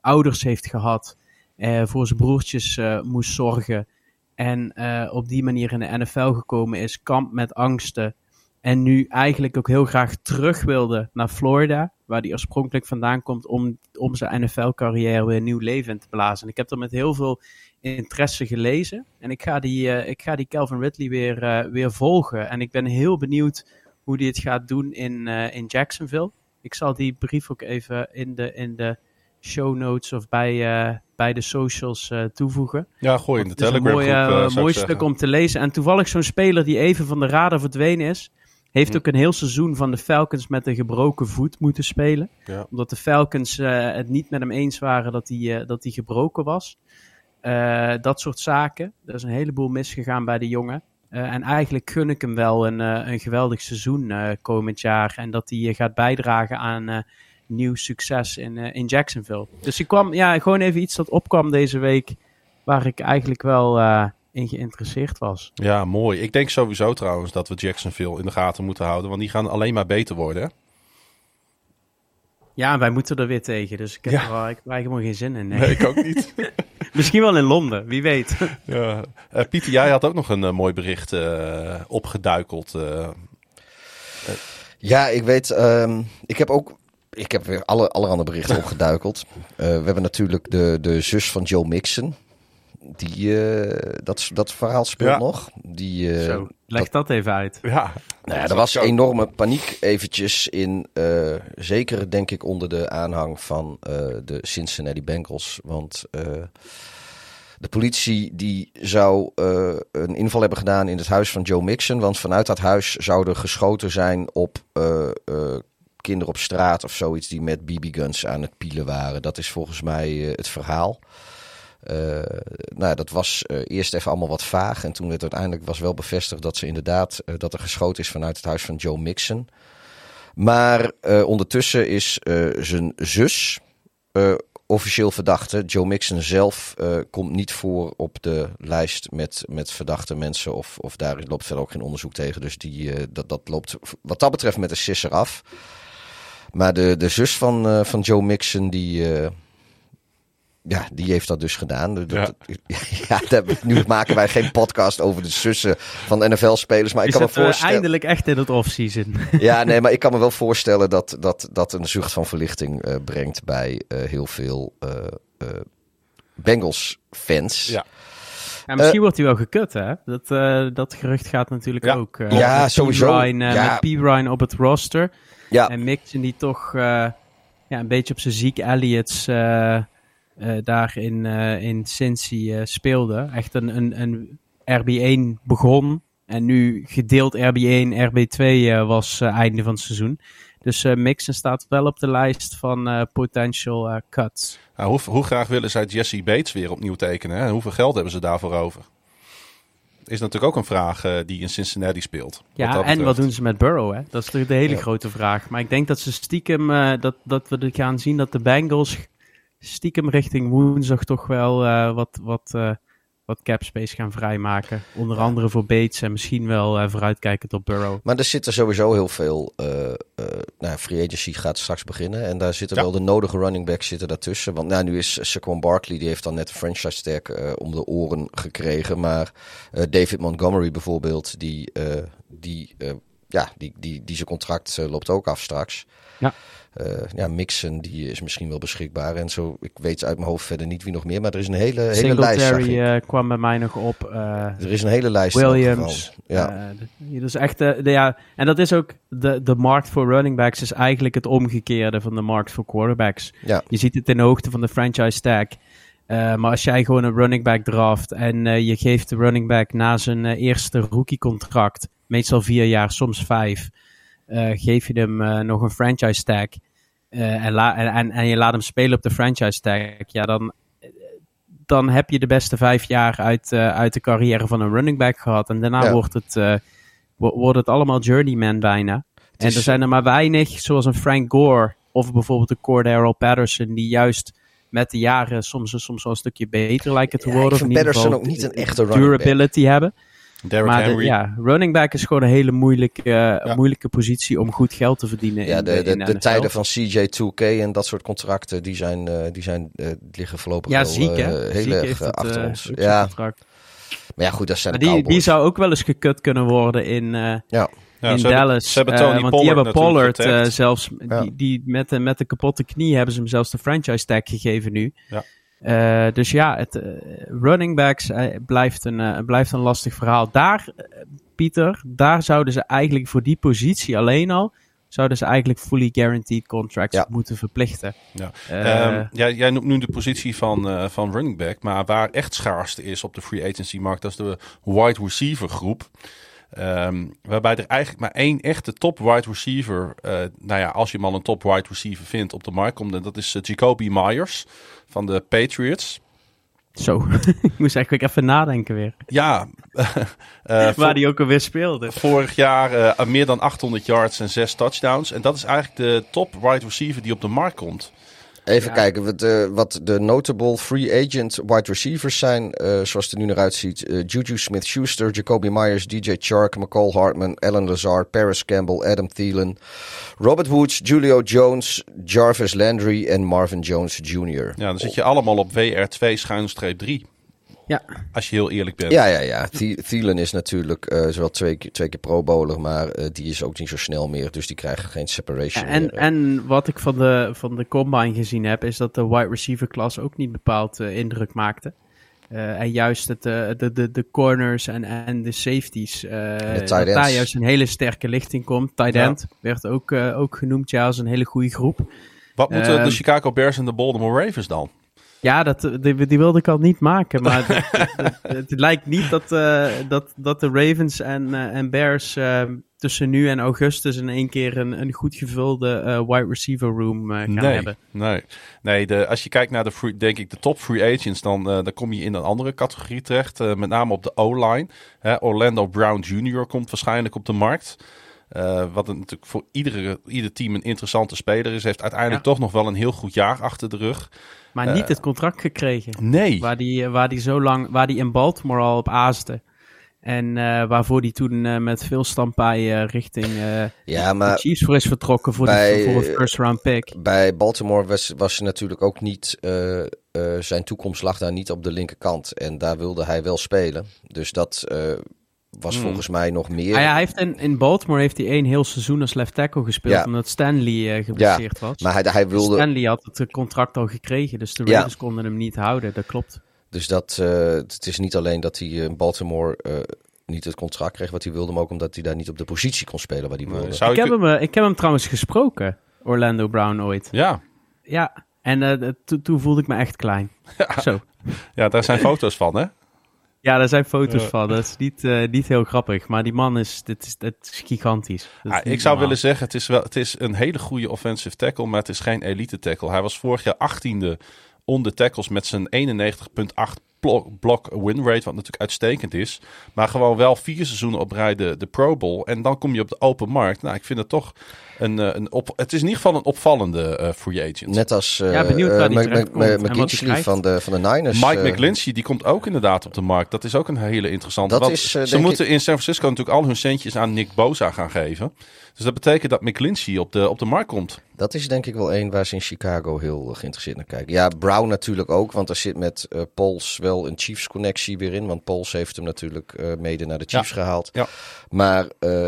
ouders heeft gehad. Eh, voor zijn broertjes eh, moest zorgen. En eh, op die manier in de NFL gekomen is, kampt met angsten. En nu eigenlijk ook heel graag terug wilde naar Florida, waar hij oorspronkelijk vandaan komt, om, om zijn NFL-carrière weer een nieuw leven in te blazen. En ik heb er met heel veel interesse gelezen. En ik ga die, uh, ik ga die Calvin Ridley weer, weer volgen. En ik ben heel benieuwd hoe hij het gaat doen in, in Jacksonville. Ik zal die brief ook even in de, in de show notes of bij, bij de socials toevoegen. Ja, gooi in de Telegram. Een mooi, mooi stuk om te lezen. En toevallig zo'n speler die even van de radar verdwenen is. Heeft hm. ook een heel seizoen van de Falcons met een gebroken voet moeten spelen. Ja. Omdat de Falcons het niet met hem eens waren dat hij, dat hij gebroken was. Dat soort zaken. Er is een heleboel misgegaan bij de jongen. En eigenlijk gun ik hem wel een, een geweldig seizoen komend jaar. En dat hij gaat bijdragen aan nieuw succes in, in Jacksonville. Dus ik kwam, ja, gewoon even iets dat opkwam deze week. Waar ik eigenlijk wel in geïnteresseerd was. Ja, mooi. Ik denk sowieso trouwens dat we Jacksonville in de gaten moeten houden. Want die gaan alleen maar beter worden. Hè? Ja, wij moeten er weer tegen. Dus ik heb ja. er wel, ik heb helemaal geen zin in. Nee, nee ik ook niet. [LAUGHS] [LAUGHS] Misschien wel in Londen, wie weet. [LAUGHS] ja. Uh, Pieter, jij had ook nog een uh, mooi bericht uh, opgeduikeld. Ja, ik weet. Um, ik heb ook. Ik heb weer alle, allerhande berichten [LAUGHS] opgeduikeld. we hebben natuurlijk de, de zus van Joe Mixon. Die, dat, dat verhaal speelt ja. nog. Die, Zo, leg dat, dat, even uit. Ja. Nou ja, er was enorme paniek eventjes in, uh, zeker denk ik onder de aanhang van uh, de Cincinnati Bengals. Want uh, de politie die zou een inval hebben gedaan in het huis van Joe Mixon. Want vanuit dat huis zouden geschoten zijn op kinderen op straat of zoiets die met BB-guns aan het pielen waren. Dat is volgens mij het verhaal. Uh, nou, dat was uh, eerst even allemaal wat vaag. En toen werd uiteindelijk was wel bevestigd dat ze inderdaad dat er geschoten is vanuit het huis van Joe Mixon. Maar ondertussen is zijn zus officieel verdachte. Joe Mixon zelf komt niet voor op de lijst met, met verdachte mensen. Of, of daar loopt verder ook geen onderzoek tegen. Dus die, dat, dat loopt wat dat betreft met de sisser af. Maar de, de zus van, van Joe Mixon die ja, die heeft dat dus gedaan. Dat, ja. [LAUGHS] ja, dat, nu maken wij geen podcast over de zussen van NFL-spelers. Maar ik kan me voorstellen. eindelijk echt in het off-season. Ja, [LAUGHS] nee, maar ik kan me wel voorstellen dat dat, dat een zucht van verlichting uh, brengt bij uh, heel veel uh, Bengals-fans. Ja. Ja, misschien wordt hij wel gekut, hè? Dat, dat gerucht gaat natuurlijk ja. ook. ja, met sowieso. Ryan, ja. Met P. Ryan op het roster. Ja. En Mixon die toch ja, een beetje op zijn ziek Elliots uh, daar in, uh, in Cincy uh, speelde. Echt een, een, een RB1 begon en nu gedeeld RB1, RB2 was einde van het seizoen. Dus Mixon staat wel op de lijst van potential cuts. Nou, hoe, hoe, graag willen zij Jesse Bates weer opnieuw tekenen? Hè? Hoeveel geld hebben ze daarvoor over? Is natuurlijk ook een vraag die in Cincinnati speelt. Ja, en wat doen ze met Burrow? Hè? Dat is natuurlijk de hele ja. grote vraag. Maar ik denk dat ze stiekem, dat, dat we gaan zien dat de Bengals stiekem richting woensdag toch wel uh, wat, wat, wat cap space gaan vrijmaken. Onder andere voor Bates en misschien wel uh, vooruitkijkend op Burrow. Maar er zitten sowieso heel veel. nou, free agency gaat straks beginnen. En daar zitten ja. wel de nodige running backs zitten daartussen. Want nou, nu is Saquon Barkley, die heeft dan net een franchise tag om de oren gekregen. Maar David Montgomery bijvoorbeeld, die, die, ja, die, die, die zijn contract loopt ook af straks. Ja. Uh, ja, Mixon, die is misschien wel beschikbaar. En zo, ik weet uit mijn hoofd verder niet wie nog meer. Maar er is een hele, hele lijst. Uh, kwam bij mij nog op. Uh, er is een hele lijst. Williams. Ja. dus echt, de, ja. En dat is ook, de, de markt voor running backs is eigenlijk het omgekeerde van de markt voor quarterbacks. Ja. Je ziet het in de hoogte van de franchise tag. maar als jij gewoon een running back draft en je geeft de running back na zijn eerste rookie contract, meestal vier jaar, soms vijf, geef je hem uh, nog een franchise tag uh, en, la en, en, je laat hem spelen op de franchise tag, ja, dan, dan heb je de beste vijf jaar uit, uit de carrière van een running back gehad. En daarna ja. wordt, het, wordt het allemaal journeyman bijna. En er zijn er maar weinig, zoals een Frank Gore of bijvoorbeeld een Cordero Patterson, die juist met de jaren soms, soms wel een stukje beter lijken te worden. Ja, ik vind Patterson ook niet een echte durability hebben. Derrick maar Henry. De, ja, running back is gewoon een hele moeilijke, uh, ja. moeilijke positie om goed geld te verdienen. Ja, in, de, de, in de, tijden van CJ2K en dat soort contracten, die zijn, uh, die zijn uh, liggen voorlopig ja, wel ziek, hè? heel ziek erg achter het, ons. Ja, contract. maar ja, goed, dat zijn Maar de die, die zou ook wel eens gekut kunnen worden in, ja. Ja, Ja, in ze hebben- Dallas. ze hebben Eh, Tony want Pollard die hebben Pollard eh, zelfs, Ja. die, die met, de, met de kapotte knie hebben ze hem zelfs de franchise tag gegeven nu. Ja. Eh, dus ja, het, eh, running backs eh, blijft, een, blijft een lastig verhaal. Daar, Pieter, daar zouden ze eigenlijk voor die positie alleen al, zouden ze eigenlijk fully guaranteed contracts Ja. moeten verplichten. Ja. Eh, Ehm, ja, jij noemt nu de positie van, eh, van running back. Maar waar echt schaarste is op de free agency markt, dat is de wide receiver groep. Ehm, waarbij er eigenlijk maar één echte top wide receiver, eh, nou ja, als je hem al een top wide receiver vindt, op de markt komt. En dat is eh, Jacoby Myers van de Patriots. Zo, [LAUGHS] ik moest eigenlijk even nadenken weer. Ja, [LAUGHS] eh, Waar die ook alweer speelde. vorig jaar meer dan 800 yards en 6 touchdowns. En dat is eigenlijk de top wide receiver die op de markt komt. Even Ja. kijken wat de, wat de notable free agent wide receivers zijn. eh, zoals het er nu naar uitziet. Eh, Juju Smith-Schuster, Jacoby Myers, DJ Chark, McCall Hartman, Alan Lazar, Paris Campbell, Adam Thielen, Robert Woods, Julio Jones, Jarvis Landry en Marvin Jones Jr. Ja, dan zit je allemaal op WR2 schuinstreep 3. Ja. Als je heel eerlijk bent. Ja, ja, ja. Thielen is natuurlijk eh zowel twee, keer- twee keer pro-bowler, maar eh, die is ook niet zo snel meer. Dus die krijgen geen separation En, meer. en wat ik van de, van de combine gezien heb, is dat de wide receiver klas ook niet bepaald eh, indruk maakte. Eh, en juist het, eh, de, de, de corners en, en de safeties. eh, dat daar juist een hele sterke lichting komt. Tight Ja. end werd ook, eh, ook genoemd ja, als een hele goede groep. Wat moeten Ehm, de Chicago Bears en de Baltimore Ravens dan? Ja, dat, die, die wilde ik al niet maken. Maar [LAUGHS] het, het- het lijkt niet dat, eh, dat, dat de Ravens en, eh, en Bears eh, tussen nu en augustus in één keer een, een goed gevulde eh, wide receiver room eh, gaan nee, hebben. nee. nee de, als je kijkt naar de, free, denk ik, de top free agents, dan, eh, dan kom je in een andere categorie terecht. eh, met name op de O-line. Orlando Brown Jr. komt waarschijnlijk op de markt. Eh, wat natuurlijk voor iedere, ieder team een interessante speler is. Heeft uiteindelijk Ja. toch nog wel een heel goed jaar achter de rug. Maar niet het contract gekregen. Nee. Waar die, waar die zo lang, waar die in Baltimore al op aaste. En eh, waarvoor die toen eh, met veel stampij eh, richting eh ja, de maar Chiefs voor is vertrokken voor, bij, de, voor eh, first round pick. bij Baltimore was, was natuurlijk ook niet. eh, eh, zijn toekomst lag daar niet op de linkerkant. En daar wilde hij wel spelen. Dus dat was Hmm. volgens mij nog meer. Ah ja, hij heeft in, in Baltimore heeft hij één heel seizoen als left tackle gespeeld. Ja. Omdat Stanley eh geblesseerd was. Maar hij, hij wilde. Stanley had het eh, contract al gekregen. Dus de Ja. Raiders konden hem niet houden. Dat klopt. Dus dat, eh, het is niet alleen dat hij in Baltimore eh, niet het contract kreeg wat hij wilde, maar ook omdat hij daar niet op de positie kon spelen waar hij wilde. zou Ik heb, hem, ik heb hem trouwens gesproken, Orlando Brown ooit. Ja. Ja, en eh, to- toen voelde ik me echt klein. Zo. ja, daar zijn [LAUGHS] foto's van, hè? Ja, daar zijn foto's Ja. van. Dat is niet, eh, niet heel grappig. Maar die man is, dit is, dit is gigantisch. Dat is Ah, ik zou normaal. willen zeggen, het is, wel, het is een hele goede offensive tackle, maar het is geen elite tackle. Hij was vorig jaar 18e onder tackles met zijn 91,8 blok, blok win rate, wat natuurlijk uitstekend is. Maar gewoon wel vier seizoenen op rij de, de Pro Bowl. En dan kom je op de open markt. Nou, ik vind het toch een, eh, een op, het is in ieder geval een opvallende eh, free agent. Net als eh Ja, benieuwd waar eh, die van de, van de Niners. Mike McGlinchey, die komt ook inderdaad op de markt. Dat is ook een hele interessante. Dat is, ze moeten in San Francisco natuurlijk al hun centjes aan Nick Bosa gaan geven. Dus dat betekent dat McGlinchey op de, op de markt komt. Dat is denk ik wel één waar ze in Chicago heel geïnteresseerd naar kijken. Ja, Brown natuurlijk ook, want er zit met eh Pols wel een Chiefs-connectie weer in. Want Pols heeft hem natuurlijk eh, mede naar de Chiefs gehaald. Ja. Maar eh,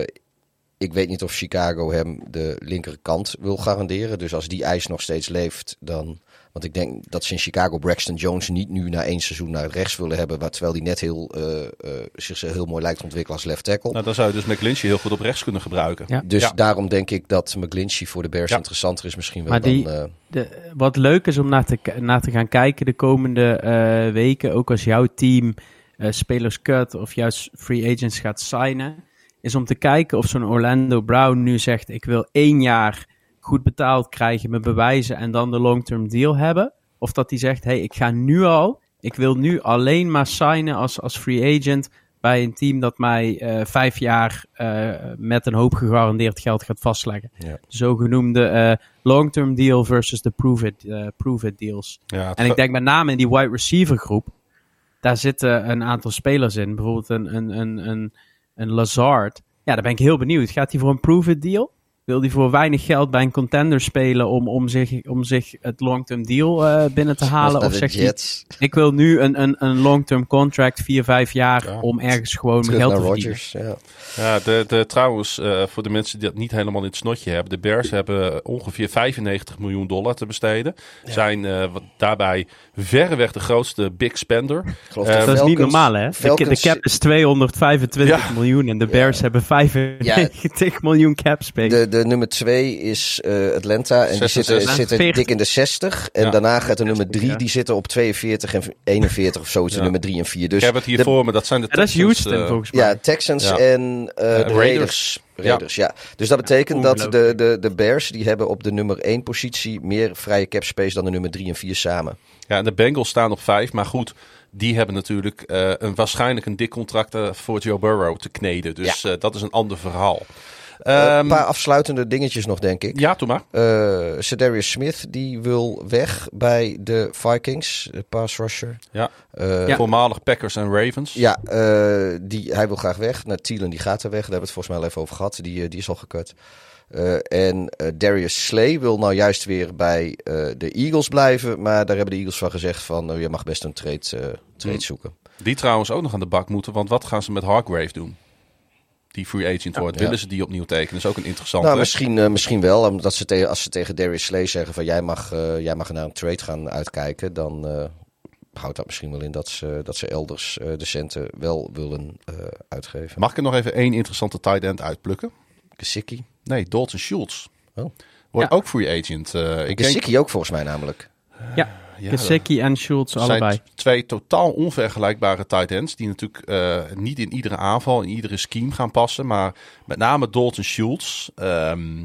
ik weet niet of Chicago hem de linkerkant wil garanderen. Dus als die eis nog steeds leeft, dan... Want ik denk dat ze in Chicago Braxton Jones niet nu na één seizoen naar rechts willen hebben. waar- Terwijl hij net heel, eh, eh, zich heel mooi lijkt te ontwikkelen als left tackle. Nou, dan zou je dus McGlinchey heel goed op rechts kunnen gebruiken. Ja. Dus Ja. daarom denk ik dat McGlinchey voor de Bears Ja. interessanter is misschien wel Maar die- dan... eh, De, wat leuk is om naar te, naar te gaan kijken de komende eh, weken. Ook als jouw team spelers cut of juist free agents gaat signen. Is om te kijken of zo'n Orlando Brown nu zegt: Ik wil één jaar goed betaald krijgen, me bewijzen en dan de long-term deal hebben. Of dat hij zegt: Hey, ik ga nu al. Ik wil nu alleen maar signen als, als free agent bij een team dat mij eh, vijf jaar eh, met een hoop gegarandeerd geld gaat vastleggen. Ja. De zogenoemde eh, long-term deal versus de prove-it eh, prove-it deals. Ja, En ik denk met name in die wide receiver groep, daar zitten een aantal spelers in. Bijvoorbeeld een, een, een, een, een Lazard. Ja, daar ben ik heel benieuwd. Gaat hij voor een prove-it deal? Wil hij voor weinig geld bij een contender spelen om, om, zich, om zich het long-term deal eh, binnen te halen? Of zegt hij, ik wil nu een, een, een long-term contract, 4, 5 jaar, Ja. om ergens gewoon Terug geld te verdienen? Ja. Ja, de, de, trouwens, eh, voor de mensen die dat niet helemaal in het snotje hebben. De Bears hebben ongeveer 95 miljoen dollar te besteden. Zijn eh, daarbij verreweg de grootste big spender. Dat is niet normaal, hè? De, cap is 225 Ja. miljoen en de Bears hebben 95 miljoen cap space. De, de nummer 2 is eh, Atlanta. En die 66. zitten, zitten 40. dik in de 60. En Ja. daarna gaat de nummer 3, Ja. die zitten op 42 en 41 of de Ja. nummer 3 en 4. Dus ik heb het hier de- voor me. Dat zijn de Ja, dat is Texans, Houston eh, volgens mij. Ja, Texans Ja. en eh, de Raiders. Raiders. Ja. Dus dat betekent dat de, de, de Bears, die hebben op de nummer 1 positie meer vrije cap space dan de nummer 3 en 4 samen. Ja, en de Bengals staan op vijf. Maar goed, die hebben natuurlijk eh, een, waarschijnlijk een dik contract voor Joe Burrow te kneden. Dus eh, dat is een ander verhaal. Eh, Ehm, een paar afsluitende dingetjes nog, denk ik. ja, doe maar. Eh Cedarius Smith, die wil weg bij de Vikings, de pass rusher. Ja. Eh, Ja. Voormalig Packers en Ravens. Ja, eh, die, hij wil graag weg. Nou, Thielen die gaat er weg. Daar hebben we het volgens mij al even over gehad. Die, eh, die is al gekut. Eh, en eh, Darius Slay wil nou juist weer bij eh, de Eagles blijven. Maar daar hebben de Eagles van gezegd van... oh, je mag best een trade, eh, trade Hmm. zoeken. Die trouwens ook nog aan de bak moeten. Want wat gaan ze met Hargrave doen? Die free agent wordt. Ja. Willen ze die opnieuw tekenen? Dat is ook een interessante. Nou, misschien, eh, misschien wel. Omdat ze tegen, als ze tegen Darius Slay zeggen van... jij mag, eh, jij mag naar een trade gaan uitkijken... dan eh, houdt dat misschien wel in dat ze, dat ze elders eh, de centen wel willen eh, uitgeven. Mag ik er nog even één interessante tight end uitplukken? Gesicki. Nee, Dalton Schultz. Oh. Wordt Ja. ook free agent. Eh, ik denk, Gesicki ook volgens mij namelijk. Ja, ja, Gesicki en Schultz zijn allebei. twee totaal onvergelijkbare tight ends. Die natuurlijk eh, niet in iedere aanval, in iedere scheme gaan passen. Maar met name Dalton Schultz. ehm,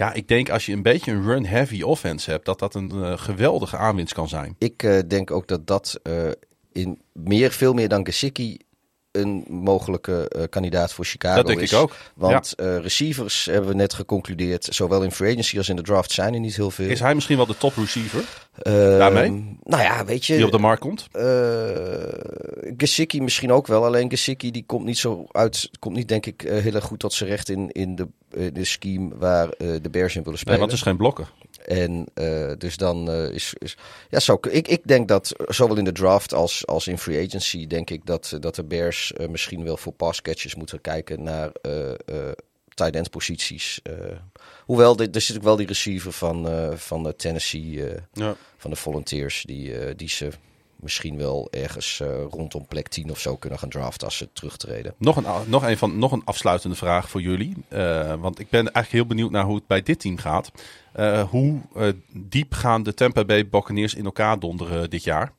ja, ik denk als je een beetje een run-heavy offense hebt, dat dat een eh, geweldige aanwinst kan zijn. Ik eh, denk ook dat dat eh, in meer, veel meer dan Gesicki een mogelijke eh, kandidaat voor Chicago dat denk is. ik ook. Want eh, receivers hebben we net geconcludeerd, zowel in free agency als in de draft zijn er niet heel veel. Is hij misschien wel de top receiver Ehm, daarmee? Nou ja, weet je. die op de markt komt? eh Gesicki misschien ook wel. Alleen Gesicki die komt niet zo uit, komt niet denk ik heel erg goed tot zijn recht in, in de, de scheme waar de Bears in willen Nee, spelen. want het is geen blokker. En eh, dus dan eh, is, is. Ja, zou, ik, ik denk dat zowel in de draft als, als in free agency. denk ik dat, dat de Bears eh, misschien wel voor pass catches moeten kijken naar. eh eh tight end posities. Eh, hoewel, dit- er zit ook wel die receiver van, eh, van de Tennessee. eh, Ja. van de Volunteers. Die, eh, die ze misschien wel ergens eh, rondom plek 10 of zo kunnen gaan draften als ze terugtreden. Nog een, nog, een van, nog een afsluitende vraag voor jullie. Eh, want ik ben eigenlijk heel benieuwd naar hoe het bij dit team gaat. Eh, hoe diep gaan de Tampa Bay Buccaneers in elkaar donderen dit jaar?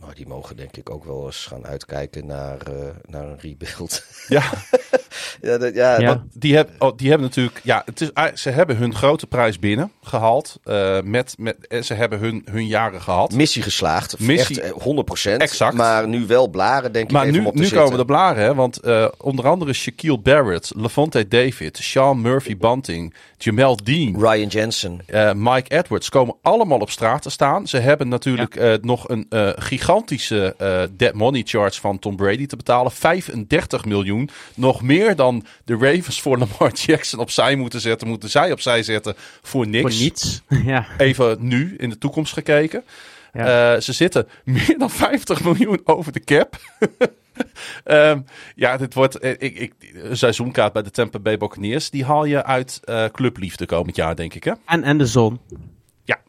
Maar die mogen denk ik ook wel eens gaan uitkijken naar, naar een rebuild. Ja, [LAUGHS] ja, dat, ja, die, heb, oh, die hebben natuurlijk. Ja, het is, ze hebben hun grote prijs binnen gehaald. eh, met, met, en ze hebben hun, hun jaren gehad. missie geslaagd. Missie- Echt eh, 100%. Exact. Maar nu wel blaren, denk ik. Maar nu, zitten. komen de blaren, hè? want eh, onder andere Shaquille Barrett, Levante David, Sean Murphy Bunting, Jamel Dean, Ryan Jensen. eh, Mike Edwards komen allemaal op straat te staan. Ze hebben natuurlijk eh, nog een eh, gigantische eh dead money charge van Tom Brady te betalen. 35 miljoen. Nog meer dan de Ravens voor Lamar [LAUGHS] Jackson opzij moeten zetten. Moeten zij opzij zetten voor niks. Voor niets. [LAUGHS] ja. Even nu, in de toekomst gekeken. Ja. Eh, ze zitten meer dan 50 miljoen over de cap. [LAUGHS] Ehm, ja, dit wordt eh, ik, ik, een seizoenkaart bij de Tampa Bay Buccaneers. Die haal je uit eh, clubliefde komend jaar, denk ik. Hè? En, en de zon. Ja.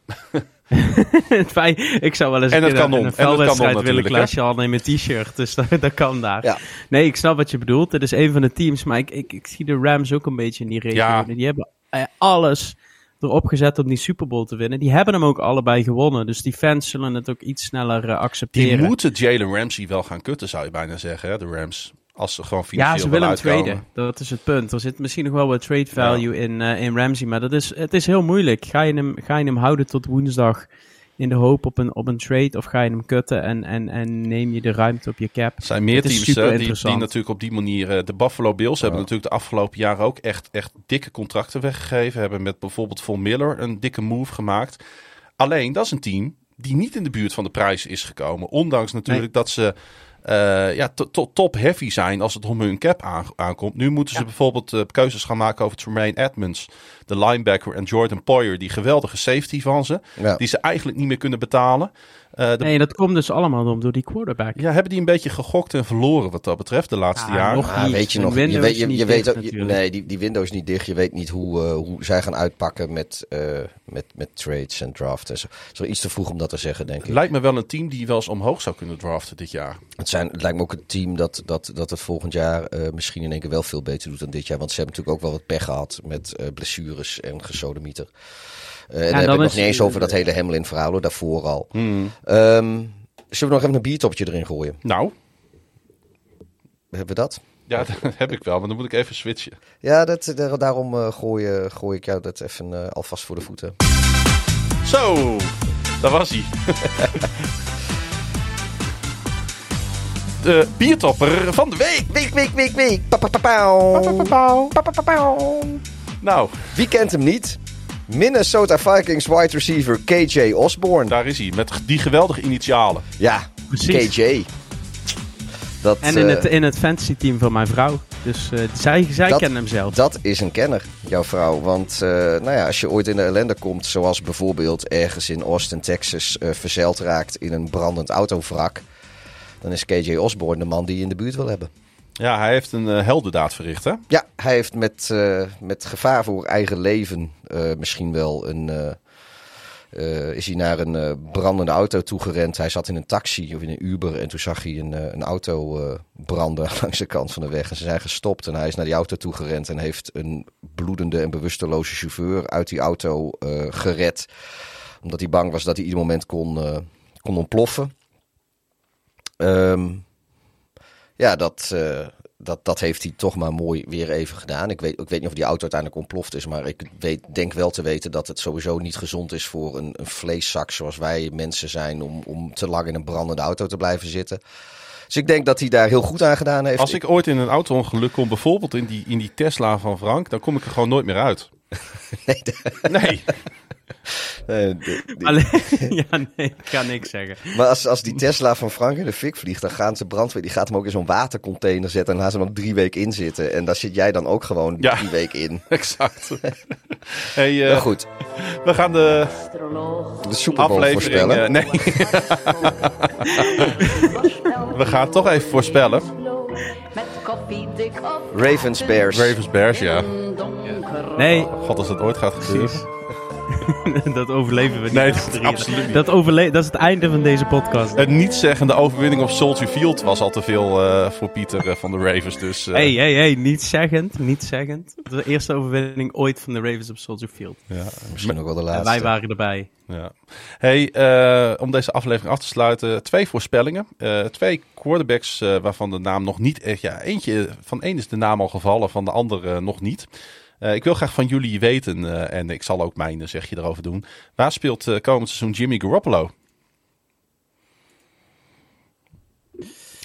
[LAUGHS] Ik zou wel eens En een En een veldwedstrijd willen klasje al in mijn t-shirt. Dus [LAUGHS] dat, dat kan daar. Ja. Nee, ik snap wat je bedoelt. Het is een van de teams. Maar ik, ik, ik zie de Rams ook een beetje in die regio. Ja. Die hebben eh, alles erop gezet om die Super Bowl te winnen. Die hebben hem ook allebei gewonnen. Dus die fans zullen het ook iets sneller eh, accepteren. Die moeten Jalen Ramsey wel gaan kutten, zou je bijna zeggen. Hè? De Rams. Als ze gewoon financieel Ja, ze willen hem traden. Dat is het punt. Er zit misschien nog wel wat trade value in, eh, in Ramsey. Maar dat is, het is heel moeilijk. Ga je, hem, ga je hem houden tot woensdag in de hoop op een, op een trade? Of ga je hem kutten en, en, en neem je de ruimte op je cap? Er zijn meer teams hè, die, natuurlijk op die manier... eh, de Buffalo Bills hebben natuurlijk de afgelopen jaren ook echt, echt dikke contracten weggegeven. Hebben met bijvoorbeeld Von Miller een dikke move gemaakt. Alleen, dat is een team die niet in de buurt van de prijs is gekomen. Ondanks natuurlijk dat ze eh, ja, to- to- top heavy zijn als het om hun cap aan- aankomt. Nu moeten ze bijvoorbeeld eh, keuzes gaan maken over Tremaine Edmonds, de linebacker, en Jordan Poyer, die geweldige safety van ze, Ja. die ze eigenlijk niet meer kunnen betalen. Eh, de- Nee, dat komt dus allemaal om door die quarterback. ja, hebben die een beetje gegokt en verloren wat dat betreft de laatste Ja, jaren? nog Ah, niet. weet je nog, je weet, je, weet dicht je- nee, die, die window is niet dicht. Je weet niet hoe, eh, hoe zij gaan uitpakken met, eh, met, met trades en draft en zo. Het is wel iets te vroeg om dat te zeggen, denk ik. Lijkt me wel een team die wel eens omhoog zou kunnen draften dit jaar. Het, zijn, het lijkt me ook een team dat, dat, dat het volgend jaar eh, misschien in één keer wel veel beter doet dan dit jaar. Want ze hebben natuurlijk ook wel wat pech gehad met eh, blessures en gesodemieter. Eh en dan heb ik nog niet eens over dat hele Hamlin verhaal, hoor, daarvoor al. Hmm. Ehm, zullen we nog even een biertopje erin gooien? Nou, Hebben we dat? ja, [LAUGHS] dat heb ik wel, maar dan moet ik even switchen. Ja, dat, daar- daarom eh, gooi, eh, gooi ik jou dat even eh, alvast voor de voeten. Zo, daar was hij. [LAUGHS] De biertopper van de week. Week, week, week, week. Pa, pa, pa, pauw. Pa, pa, pa, pauw. Nou, Wie kent hem niet? Minnesota Vikings wide receiver KJ Osborne. daar is hij, met die geweldige initialen. Ja, Precies. KJ. Dat, En in eh, het, in het fantasy team van mijn vrouw. Dus eh, zij, zij Dat- kennen hem zelf. dat is een kenner, jouw vrouw. Want eh, nou ja, als je ooit in de ellende komt, zoals bijvoorbeeld ergens in Austin, Texas, verzeild raakt in een brandend autovrak, dan is KJ Osborne de man die je in de buurt wil hebben. Ja, hij heeft een eh, heldendaad verricht, hè? Ja, hij heeft met, eh, met gevaar voor eigen leven eh, misschien wel een. is hij naar een brandende auto toegerend. Hij zat in een taxi of in een Uber en toen zag hij een, een auto branden [LAUGHS] langs de kant van de weg. En ze zijn gestopt en hij is naar die auto toegerend en heeft een bloedende en bewusteloze chauffeur uit die auto gered. Omdat hij bang was dat hij ieder moment kon, kon ontploffen. Ehm, ja, dat, eh, dat, dat heeft hij toch maar mooi weer even gedaan. Ik weet, ik weet niet of die auto uiteindelijk ontploft is. Maar ik weet, denk wel te weten dat het sowieso niet gezond is voor een, een vleeszak zoals wij mensen zijn. Om, om te lang in een brandende auto te blijven zitten. Dus ik denk dat hij daar heel goed aan gedaan heeft. Als ik ooit in een auto-ongeluk kom, bijvoorbeeld in die, in die Tesla van Frank, dan kom ik er gewoon nooit meer uit. [LAUGHS] Nee, [LAUGHS] De- de- Alleen, [LAUGHS] ja, nee, ik kan niks zeggen. maar als, als die Tesla van Frank in de fik vliegt, dan gaan ze brandweer, die gaat hem ook in zo'n watercontainer zetten. En dan gaan ze hem ook drie weken in zitten. En daar zit jij dan ook gewoon Ja. drie weken in. [LAUGHS] exact. hey, eh, Maar goed, we gaan de de Super Bowl aflevering... voorspellen. eh, nee, we gaan toch even voorspellen. Met koffie dik op. Ravens, Bears. Ravens Bears, ja. Nee, God, als dat ooit gaat gebeuren. [LAUGHS] dat overleven we niet. Nee, dat absoluut niet. Dat, overle dat is het einde van deze podcast. Het niet-zeggende overwinning op Soldier Field was al te veel eh, voor Pieter eh, van de Ravens. Dus, eh, Hey, hey, hey, niet zeggend, niet zeggend. De eerste overwinning ooit van de Ravens op Soldier Field. ja, Misschien ook wel de En laatste. wij waren erbij. Ja. Hey, eh, om deze aflevering af te sluiten, twee voorspellingen. Eh, twee quarterbacks eh, waarvan de naam nog niet echt. Ja, eentje van één is de naam al gevallen, van de andere nog niet. Eh, ik wil graag van jullie weten, eh, en ik zal ook mijn eh, zegje erover doen. Waar speelt eh, komend seizoen Jimmy Garoppolo?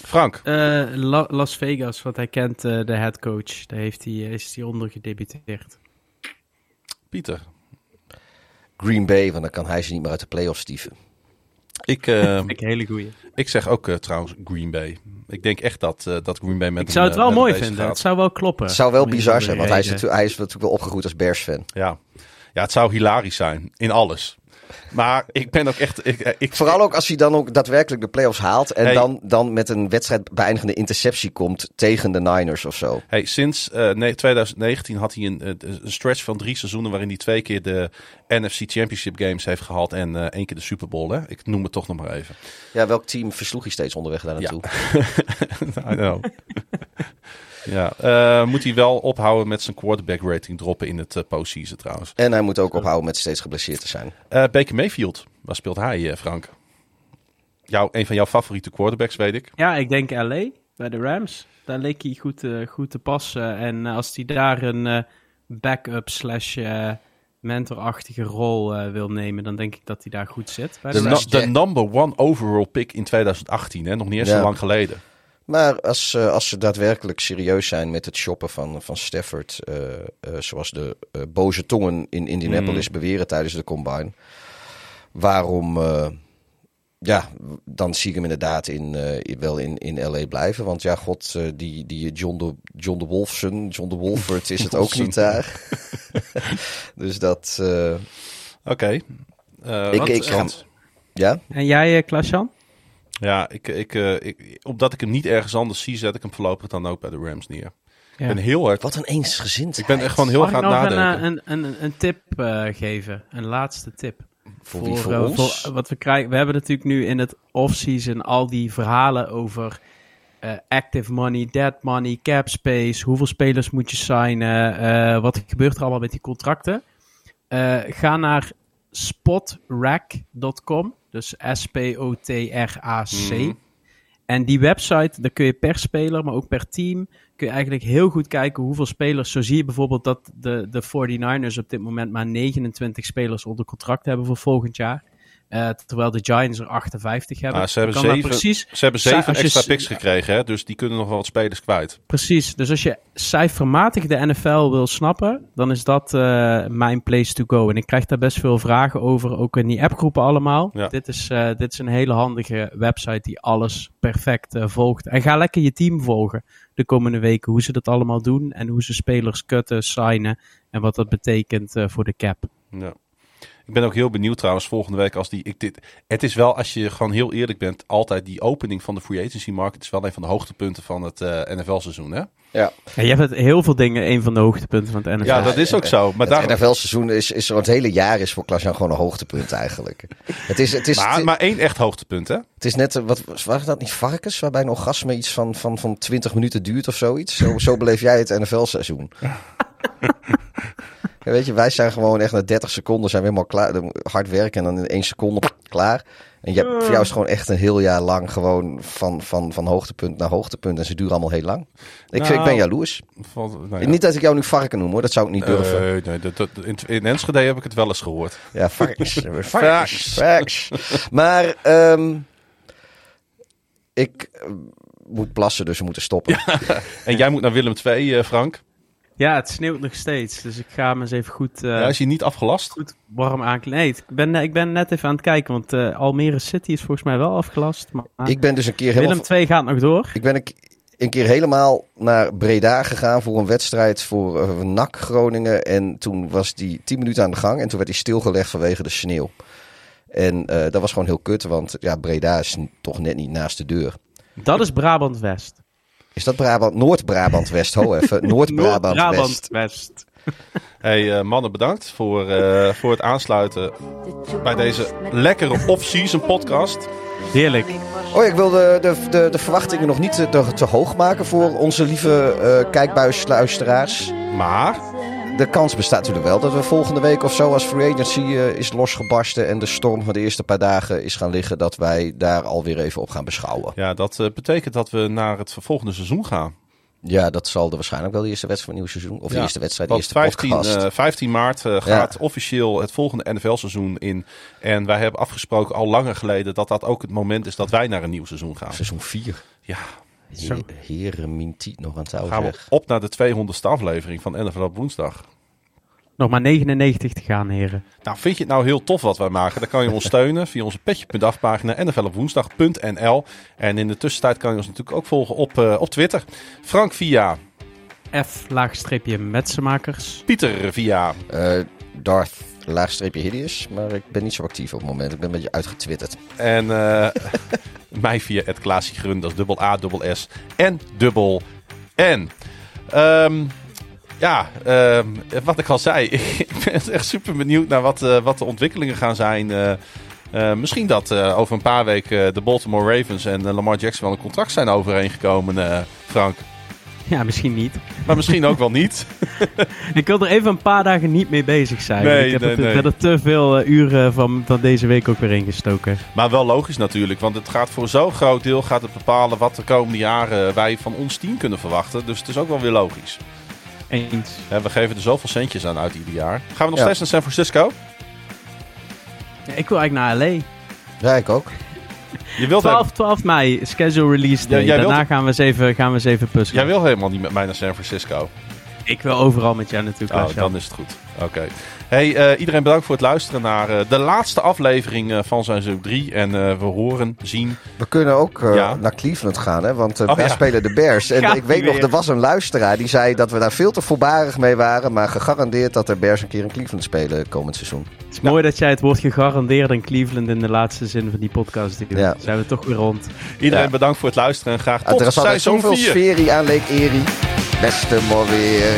Frank, Eh, La- Las Vegas, want hij kent eh, de headcoach. Daar heeft hij, is hij onder gedebuteerd. Pieter. Green Bay, want dan kan hij ze niet meer uit de playoffs stieven. Ik, [LAUGHS] eh, Ik een hele goeie. ik zeg ook eh, trouwens Green Bay. Ik denk echt dat, eh, dat Green Bay met Ik zou het wel mooi vinden. gaat. Het zou wel kloppen. Het zou wel bizar zijn, want hij is, natuurlijk, hij is natuurlijk wel opgegroeid als Bears-fan. Ja. ja, het zou hilarisch zijn in alles. Maar ik ben ook echt. Ik, eh, ik, Vooral ook als hij dan ook daadwerkelijk de playoffs haalt en Hey. dan, dan met een wedstrijd beëindigende interceptie komt tegen de Niners of zo. Hey, sinds eh, nee, 2019 had hij een, eh, een stretch van drie seizoenen waarin hij twee keer de NFC Championship Games heeft gehaald en eh, één keer de Super Bowl. Hè? Ik noem het toch nog maar even. Ja, welk team versloeg hij steeds onderweg daar naartoe? [LAUGHS] I know. Ja, eh, moet hij wel ophouden met zijn quarterback rating droppen in het eh, postseason trouwens. En hij moet ook ophouden met steeds geblesseerd te zijn. Eh Baker Mayfield, waar speelt hij, Frank? Jou, een van jouw favoriete quarterbacks, weet ik. Ja, ik denk LA bij de Rams. Daar leek hij goed, goed te passen. En als hij daar een eh, backup slash mentorachtige rol eh, wil nemen, dan denk ik dat hij daar goed zit. Bij de number one overall pick in 2018, hè? nog niet eens Ja. zo lang geleden. Maar als, eh, als ze daadwerkelijk serieus zijn met het shoppen van, van Stafford, eh, eh, zoals de boze tongen in Indianapolis beweren tijdens de combine, waarom, eh, ja, dan zie ik hem inderdaad in, eh, wel in, in LA blijven. Want ja, god, die, die John, de, John de Wolfson, John de Wolford is het [LAUGHS] ook niet daar. [LAUGHS] dus dat, eh, Oké. Eh, Ik- want- ik ga- ja. En jij, Klaas-Jan? Ja, ik, ik, eh, ik, omdat ik hem niet ergens anders zie, zet ik hem voorlopig dan ook bij de Rams neer. Ja. Ik ben heel hard. Wat een eensgezind. Ik ben echt gewoon heel het nog een, nadenken. eh, een, een, een tip eh, geven? Een laatste tip. Voor wie? Voor ons? wat we krijgen. We hebben natuurlijk nu in het off-season al die verhalen over eh, active money, dead money, cap space. Hoeveel spelers moet je signen? eh, wat gebeurt er allemaal met die contracten? Eh, ga naar spotrack.com. Dus S-P-O-T-R-A-C. Mhm. En die website, daar kun je per speler, maar ook per team, kun je eigenlijk heel goed kijken hoeveel spelers. Zo zie je bijvoorbeeld dat de, de 49ers op dit moment maar 29 spelers onder contract hebben voor volgend jaar. Eh, terwijl de Giants er 58 hebben. Ah, ze hebben zeven- precies, Ze hebben zeven je extra picks [LAUGHS] gekregen, hè? dus die kunnen nog wel wat spelers kwijt. precies. Dus als je cijfermatig de NFL wil snappen, dan is dat eh, mijn place to go. En ik krijg daar best veel vragen over, ook in die appgroepen allemaal. Ja. Dit, is, eh, dit is een hele handige website die alles perfect volgt. En ga lekker je team volgen de komende weken, hoe ze dat allemaal doen en hoe ze spelers cutten, signen en wat dat betekent voor de cap. Ja. Ik ben ook heel benieuwd trouwens volgende week als die. Ik dit, het is wel, als je gewoon heel eerlijk bent, altijd die opening van de free agency market is wel een van de hoogtepunten van het eh, NFL-seizoen. Hè? Ja. Ja, je hebt het heel veel dingen een van de hoogtepunten van het NFL. Ja, dat is ook zo. Maar, daar, Het NFL-seizoen is, is er het hele jaar is voor Klaas-Jan gewoon een hoogtepunt eigenlijk. Het is, het is, maar, maar één echt hoogtepunt, hè? Het is net, eh, wat waren dat niet varkens? Waarbij een orgasme iets van, van, van 20 minuten duurt of zoiets. Zo, zo beleef jij het NFL-seizoen. [LAUGHS] [LAUGHS] Ja, weet je, wij zijn gewoon echt na 30 seconden zijn we helemaal klaar. Hard werken en dan in één seconde klaar. En je, hebt- voor jou is gewoon echt een heel jaar lang gewoon van, van, van hoogtepunt naar hoogtepunt. En ze duren allemaal heel lang. Ik, ik ben Nou, jaloers. Nou ja. Niet dat ik jou nu varken noem hoor, dat zou ik niet durven. Eh, nee, dat, dat- in, in Enschede heb ik het wel eens gehoord. Ja, varkens. [LAUGHS] Varkens. varkens. varkens. Maar ehm, ik eh, moet plassen, dus we moeten stoppen. En jij moet naar Willem II, eh, Frank. Ja, het sneeuwt nog steeds, dus ik ga hem eens even goed, eh, Ja, is hij niet afgelast? goed warm aankleden. Nee, ik ben, ik ben net even aan het kijken, want eh, Almere City is volgens mij wel afgelast. Maar Ik ben dus een keer helemaal... Willem 2 gaat nog door. Ik ben een, een keer helemaal naar Breda gegaan voor een wedstrijd voor eh, NAC Groningen. En toen was die 10 minuten aan de gang en toen werd hij stilgelegd vanwege de sneeuw. En eh, dat was gewoon heel kut, want ja, Breda is toch net niet naast de deur. Dat is Brabant West. Is dat Brabant? Noord-Brabant West, ho even. [LAUGHS] Noord-Brabant Noord-Brabant West. West. Hey, eh, mannen, bedankt voor, eh, voor het aansluiten bij deze lekkere off-season podcast. Heerlijk. Oh, ik wil de, de, de, de verwachtingen nog niet te, te, te hoog maken voor onze lieve eh kijkbuisluisteraars. Maar De kans bestaat natuurlijk wel dat we volgende week of zo als free agency eh, is losgebarsten en de storm van de eerste paar dagen is gaan liggen, dat wij daar alweer even op gaan beschouwen. ja, dat eh, betekent dat we naar het volgende seizoen gaan. Ja, dat zal de waarschijnlijk wel de eerste wedstrijd van het nieuwe seizoen, of de eerste wedstrijd, de eerste 15, podcast. eh, 15 maart eh, gaat officieel het volgende NFL-seizoen in. En wij hebben afgesproken al langer geleden dat dat ook het moment is dat wij naar een nieuw seizoen gaan. Seizoen 4. Ja, Zo. Heren Mintiet nog aan gaan we op naar de 200ste aflevering van NFL op woensdag. Nog maar 99 te gaan, heren. Nou, vind je het nou heel tof wat wij maken? Dan kan je ons [LAUGHS] steunen via onze petje.af pagina nflopwoensdag.nl. En in de tussentijd kan je ons natuurlijk ook volgen op, eh, op Twitter. Frank via, F laagstreepje metsenmakers. Pieter via, Eh, Darth laagstreepje hideous, maar ik ben niet zo actief op het moment. Ik ben een beetje uitgetwitterd. En eh, [LAUGHS] mij via het Klaasje Grun, dat is dubbel A, dubbel S en dubbel N. Ehm, ja, ehm, wat ik al zei, [LAUGHS] ik ben echt super benieuwd naar wat, eh, wat de ontwikkelingen gaan zijn. Eh, misschien dat over een paar weken de Baltimore Ravens en Lamar Jackson wel een contract zijn overeengekomen, Frank. [LAUGHS] Ja, misschien niet. Maar misschien ook wel niet. [LAUGHS] Ik wil er even een paar dagen niet mee bezig zijn. Nee, ik heb nee, er, nee. er te veel eh, uren van, van deze week ook weer ingestoken. Maar wel logisch natuurlijk, want het gaat voor zo'n groot deel gaat het bepalen wat de komende jaren wij van ons team kunnen verwachten. Dus het is ook wel weer logisch. Eens. Hè, we geven er zoveel centjes aan uit ieder jaar. Gaan we nog Ja. steeds naar San Francisco? Ja, ik wil eigenlijk naar LA. Ja, ik ook. Je wilt, 12, 12 mei, schedule release day. Ja, jij Daarna wilt- gaan we, eens even, gaan we eens even puzzelen. jij wil helemaal niet met mij naar San Francisco. Ik wil overal met jou natuurlijk, Oh, dan is het goed. Oké. Hey, eh, iedereen bedankt voor het luisteren naar eh, de laatste aflevering eh, van seizoen 3. En eh, we horen, zien. We kunnen ook eh, Ja. naar Cleveland gaan, hè? want Oh, daar ja. spelen de Bears. [LAUGHS] En ik weet nog, er was een luisteraar die zei dat we daar veel te voorbarig mee waren. Maar gegarandeerd dat de Bears een keer in Cleveland spelen komend seizoen. Het is mooi dat jij het woord gegarandeerd in Cleveland in de laatste zin van die podcast doet. Ja. Zijn we toch weer rond. Iedereen Ja. bedankt voor het luisteren en graag tot er is altijd seizoen zoveel 4. sfeer aan Leek Eri. Beste mooi weer.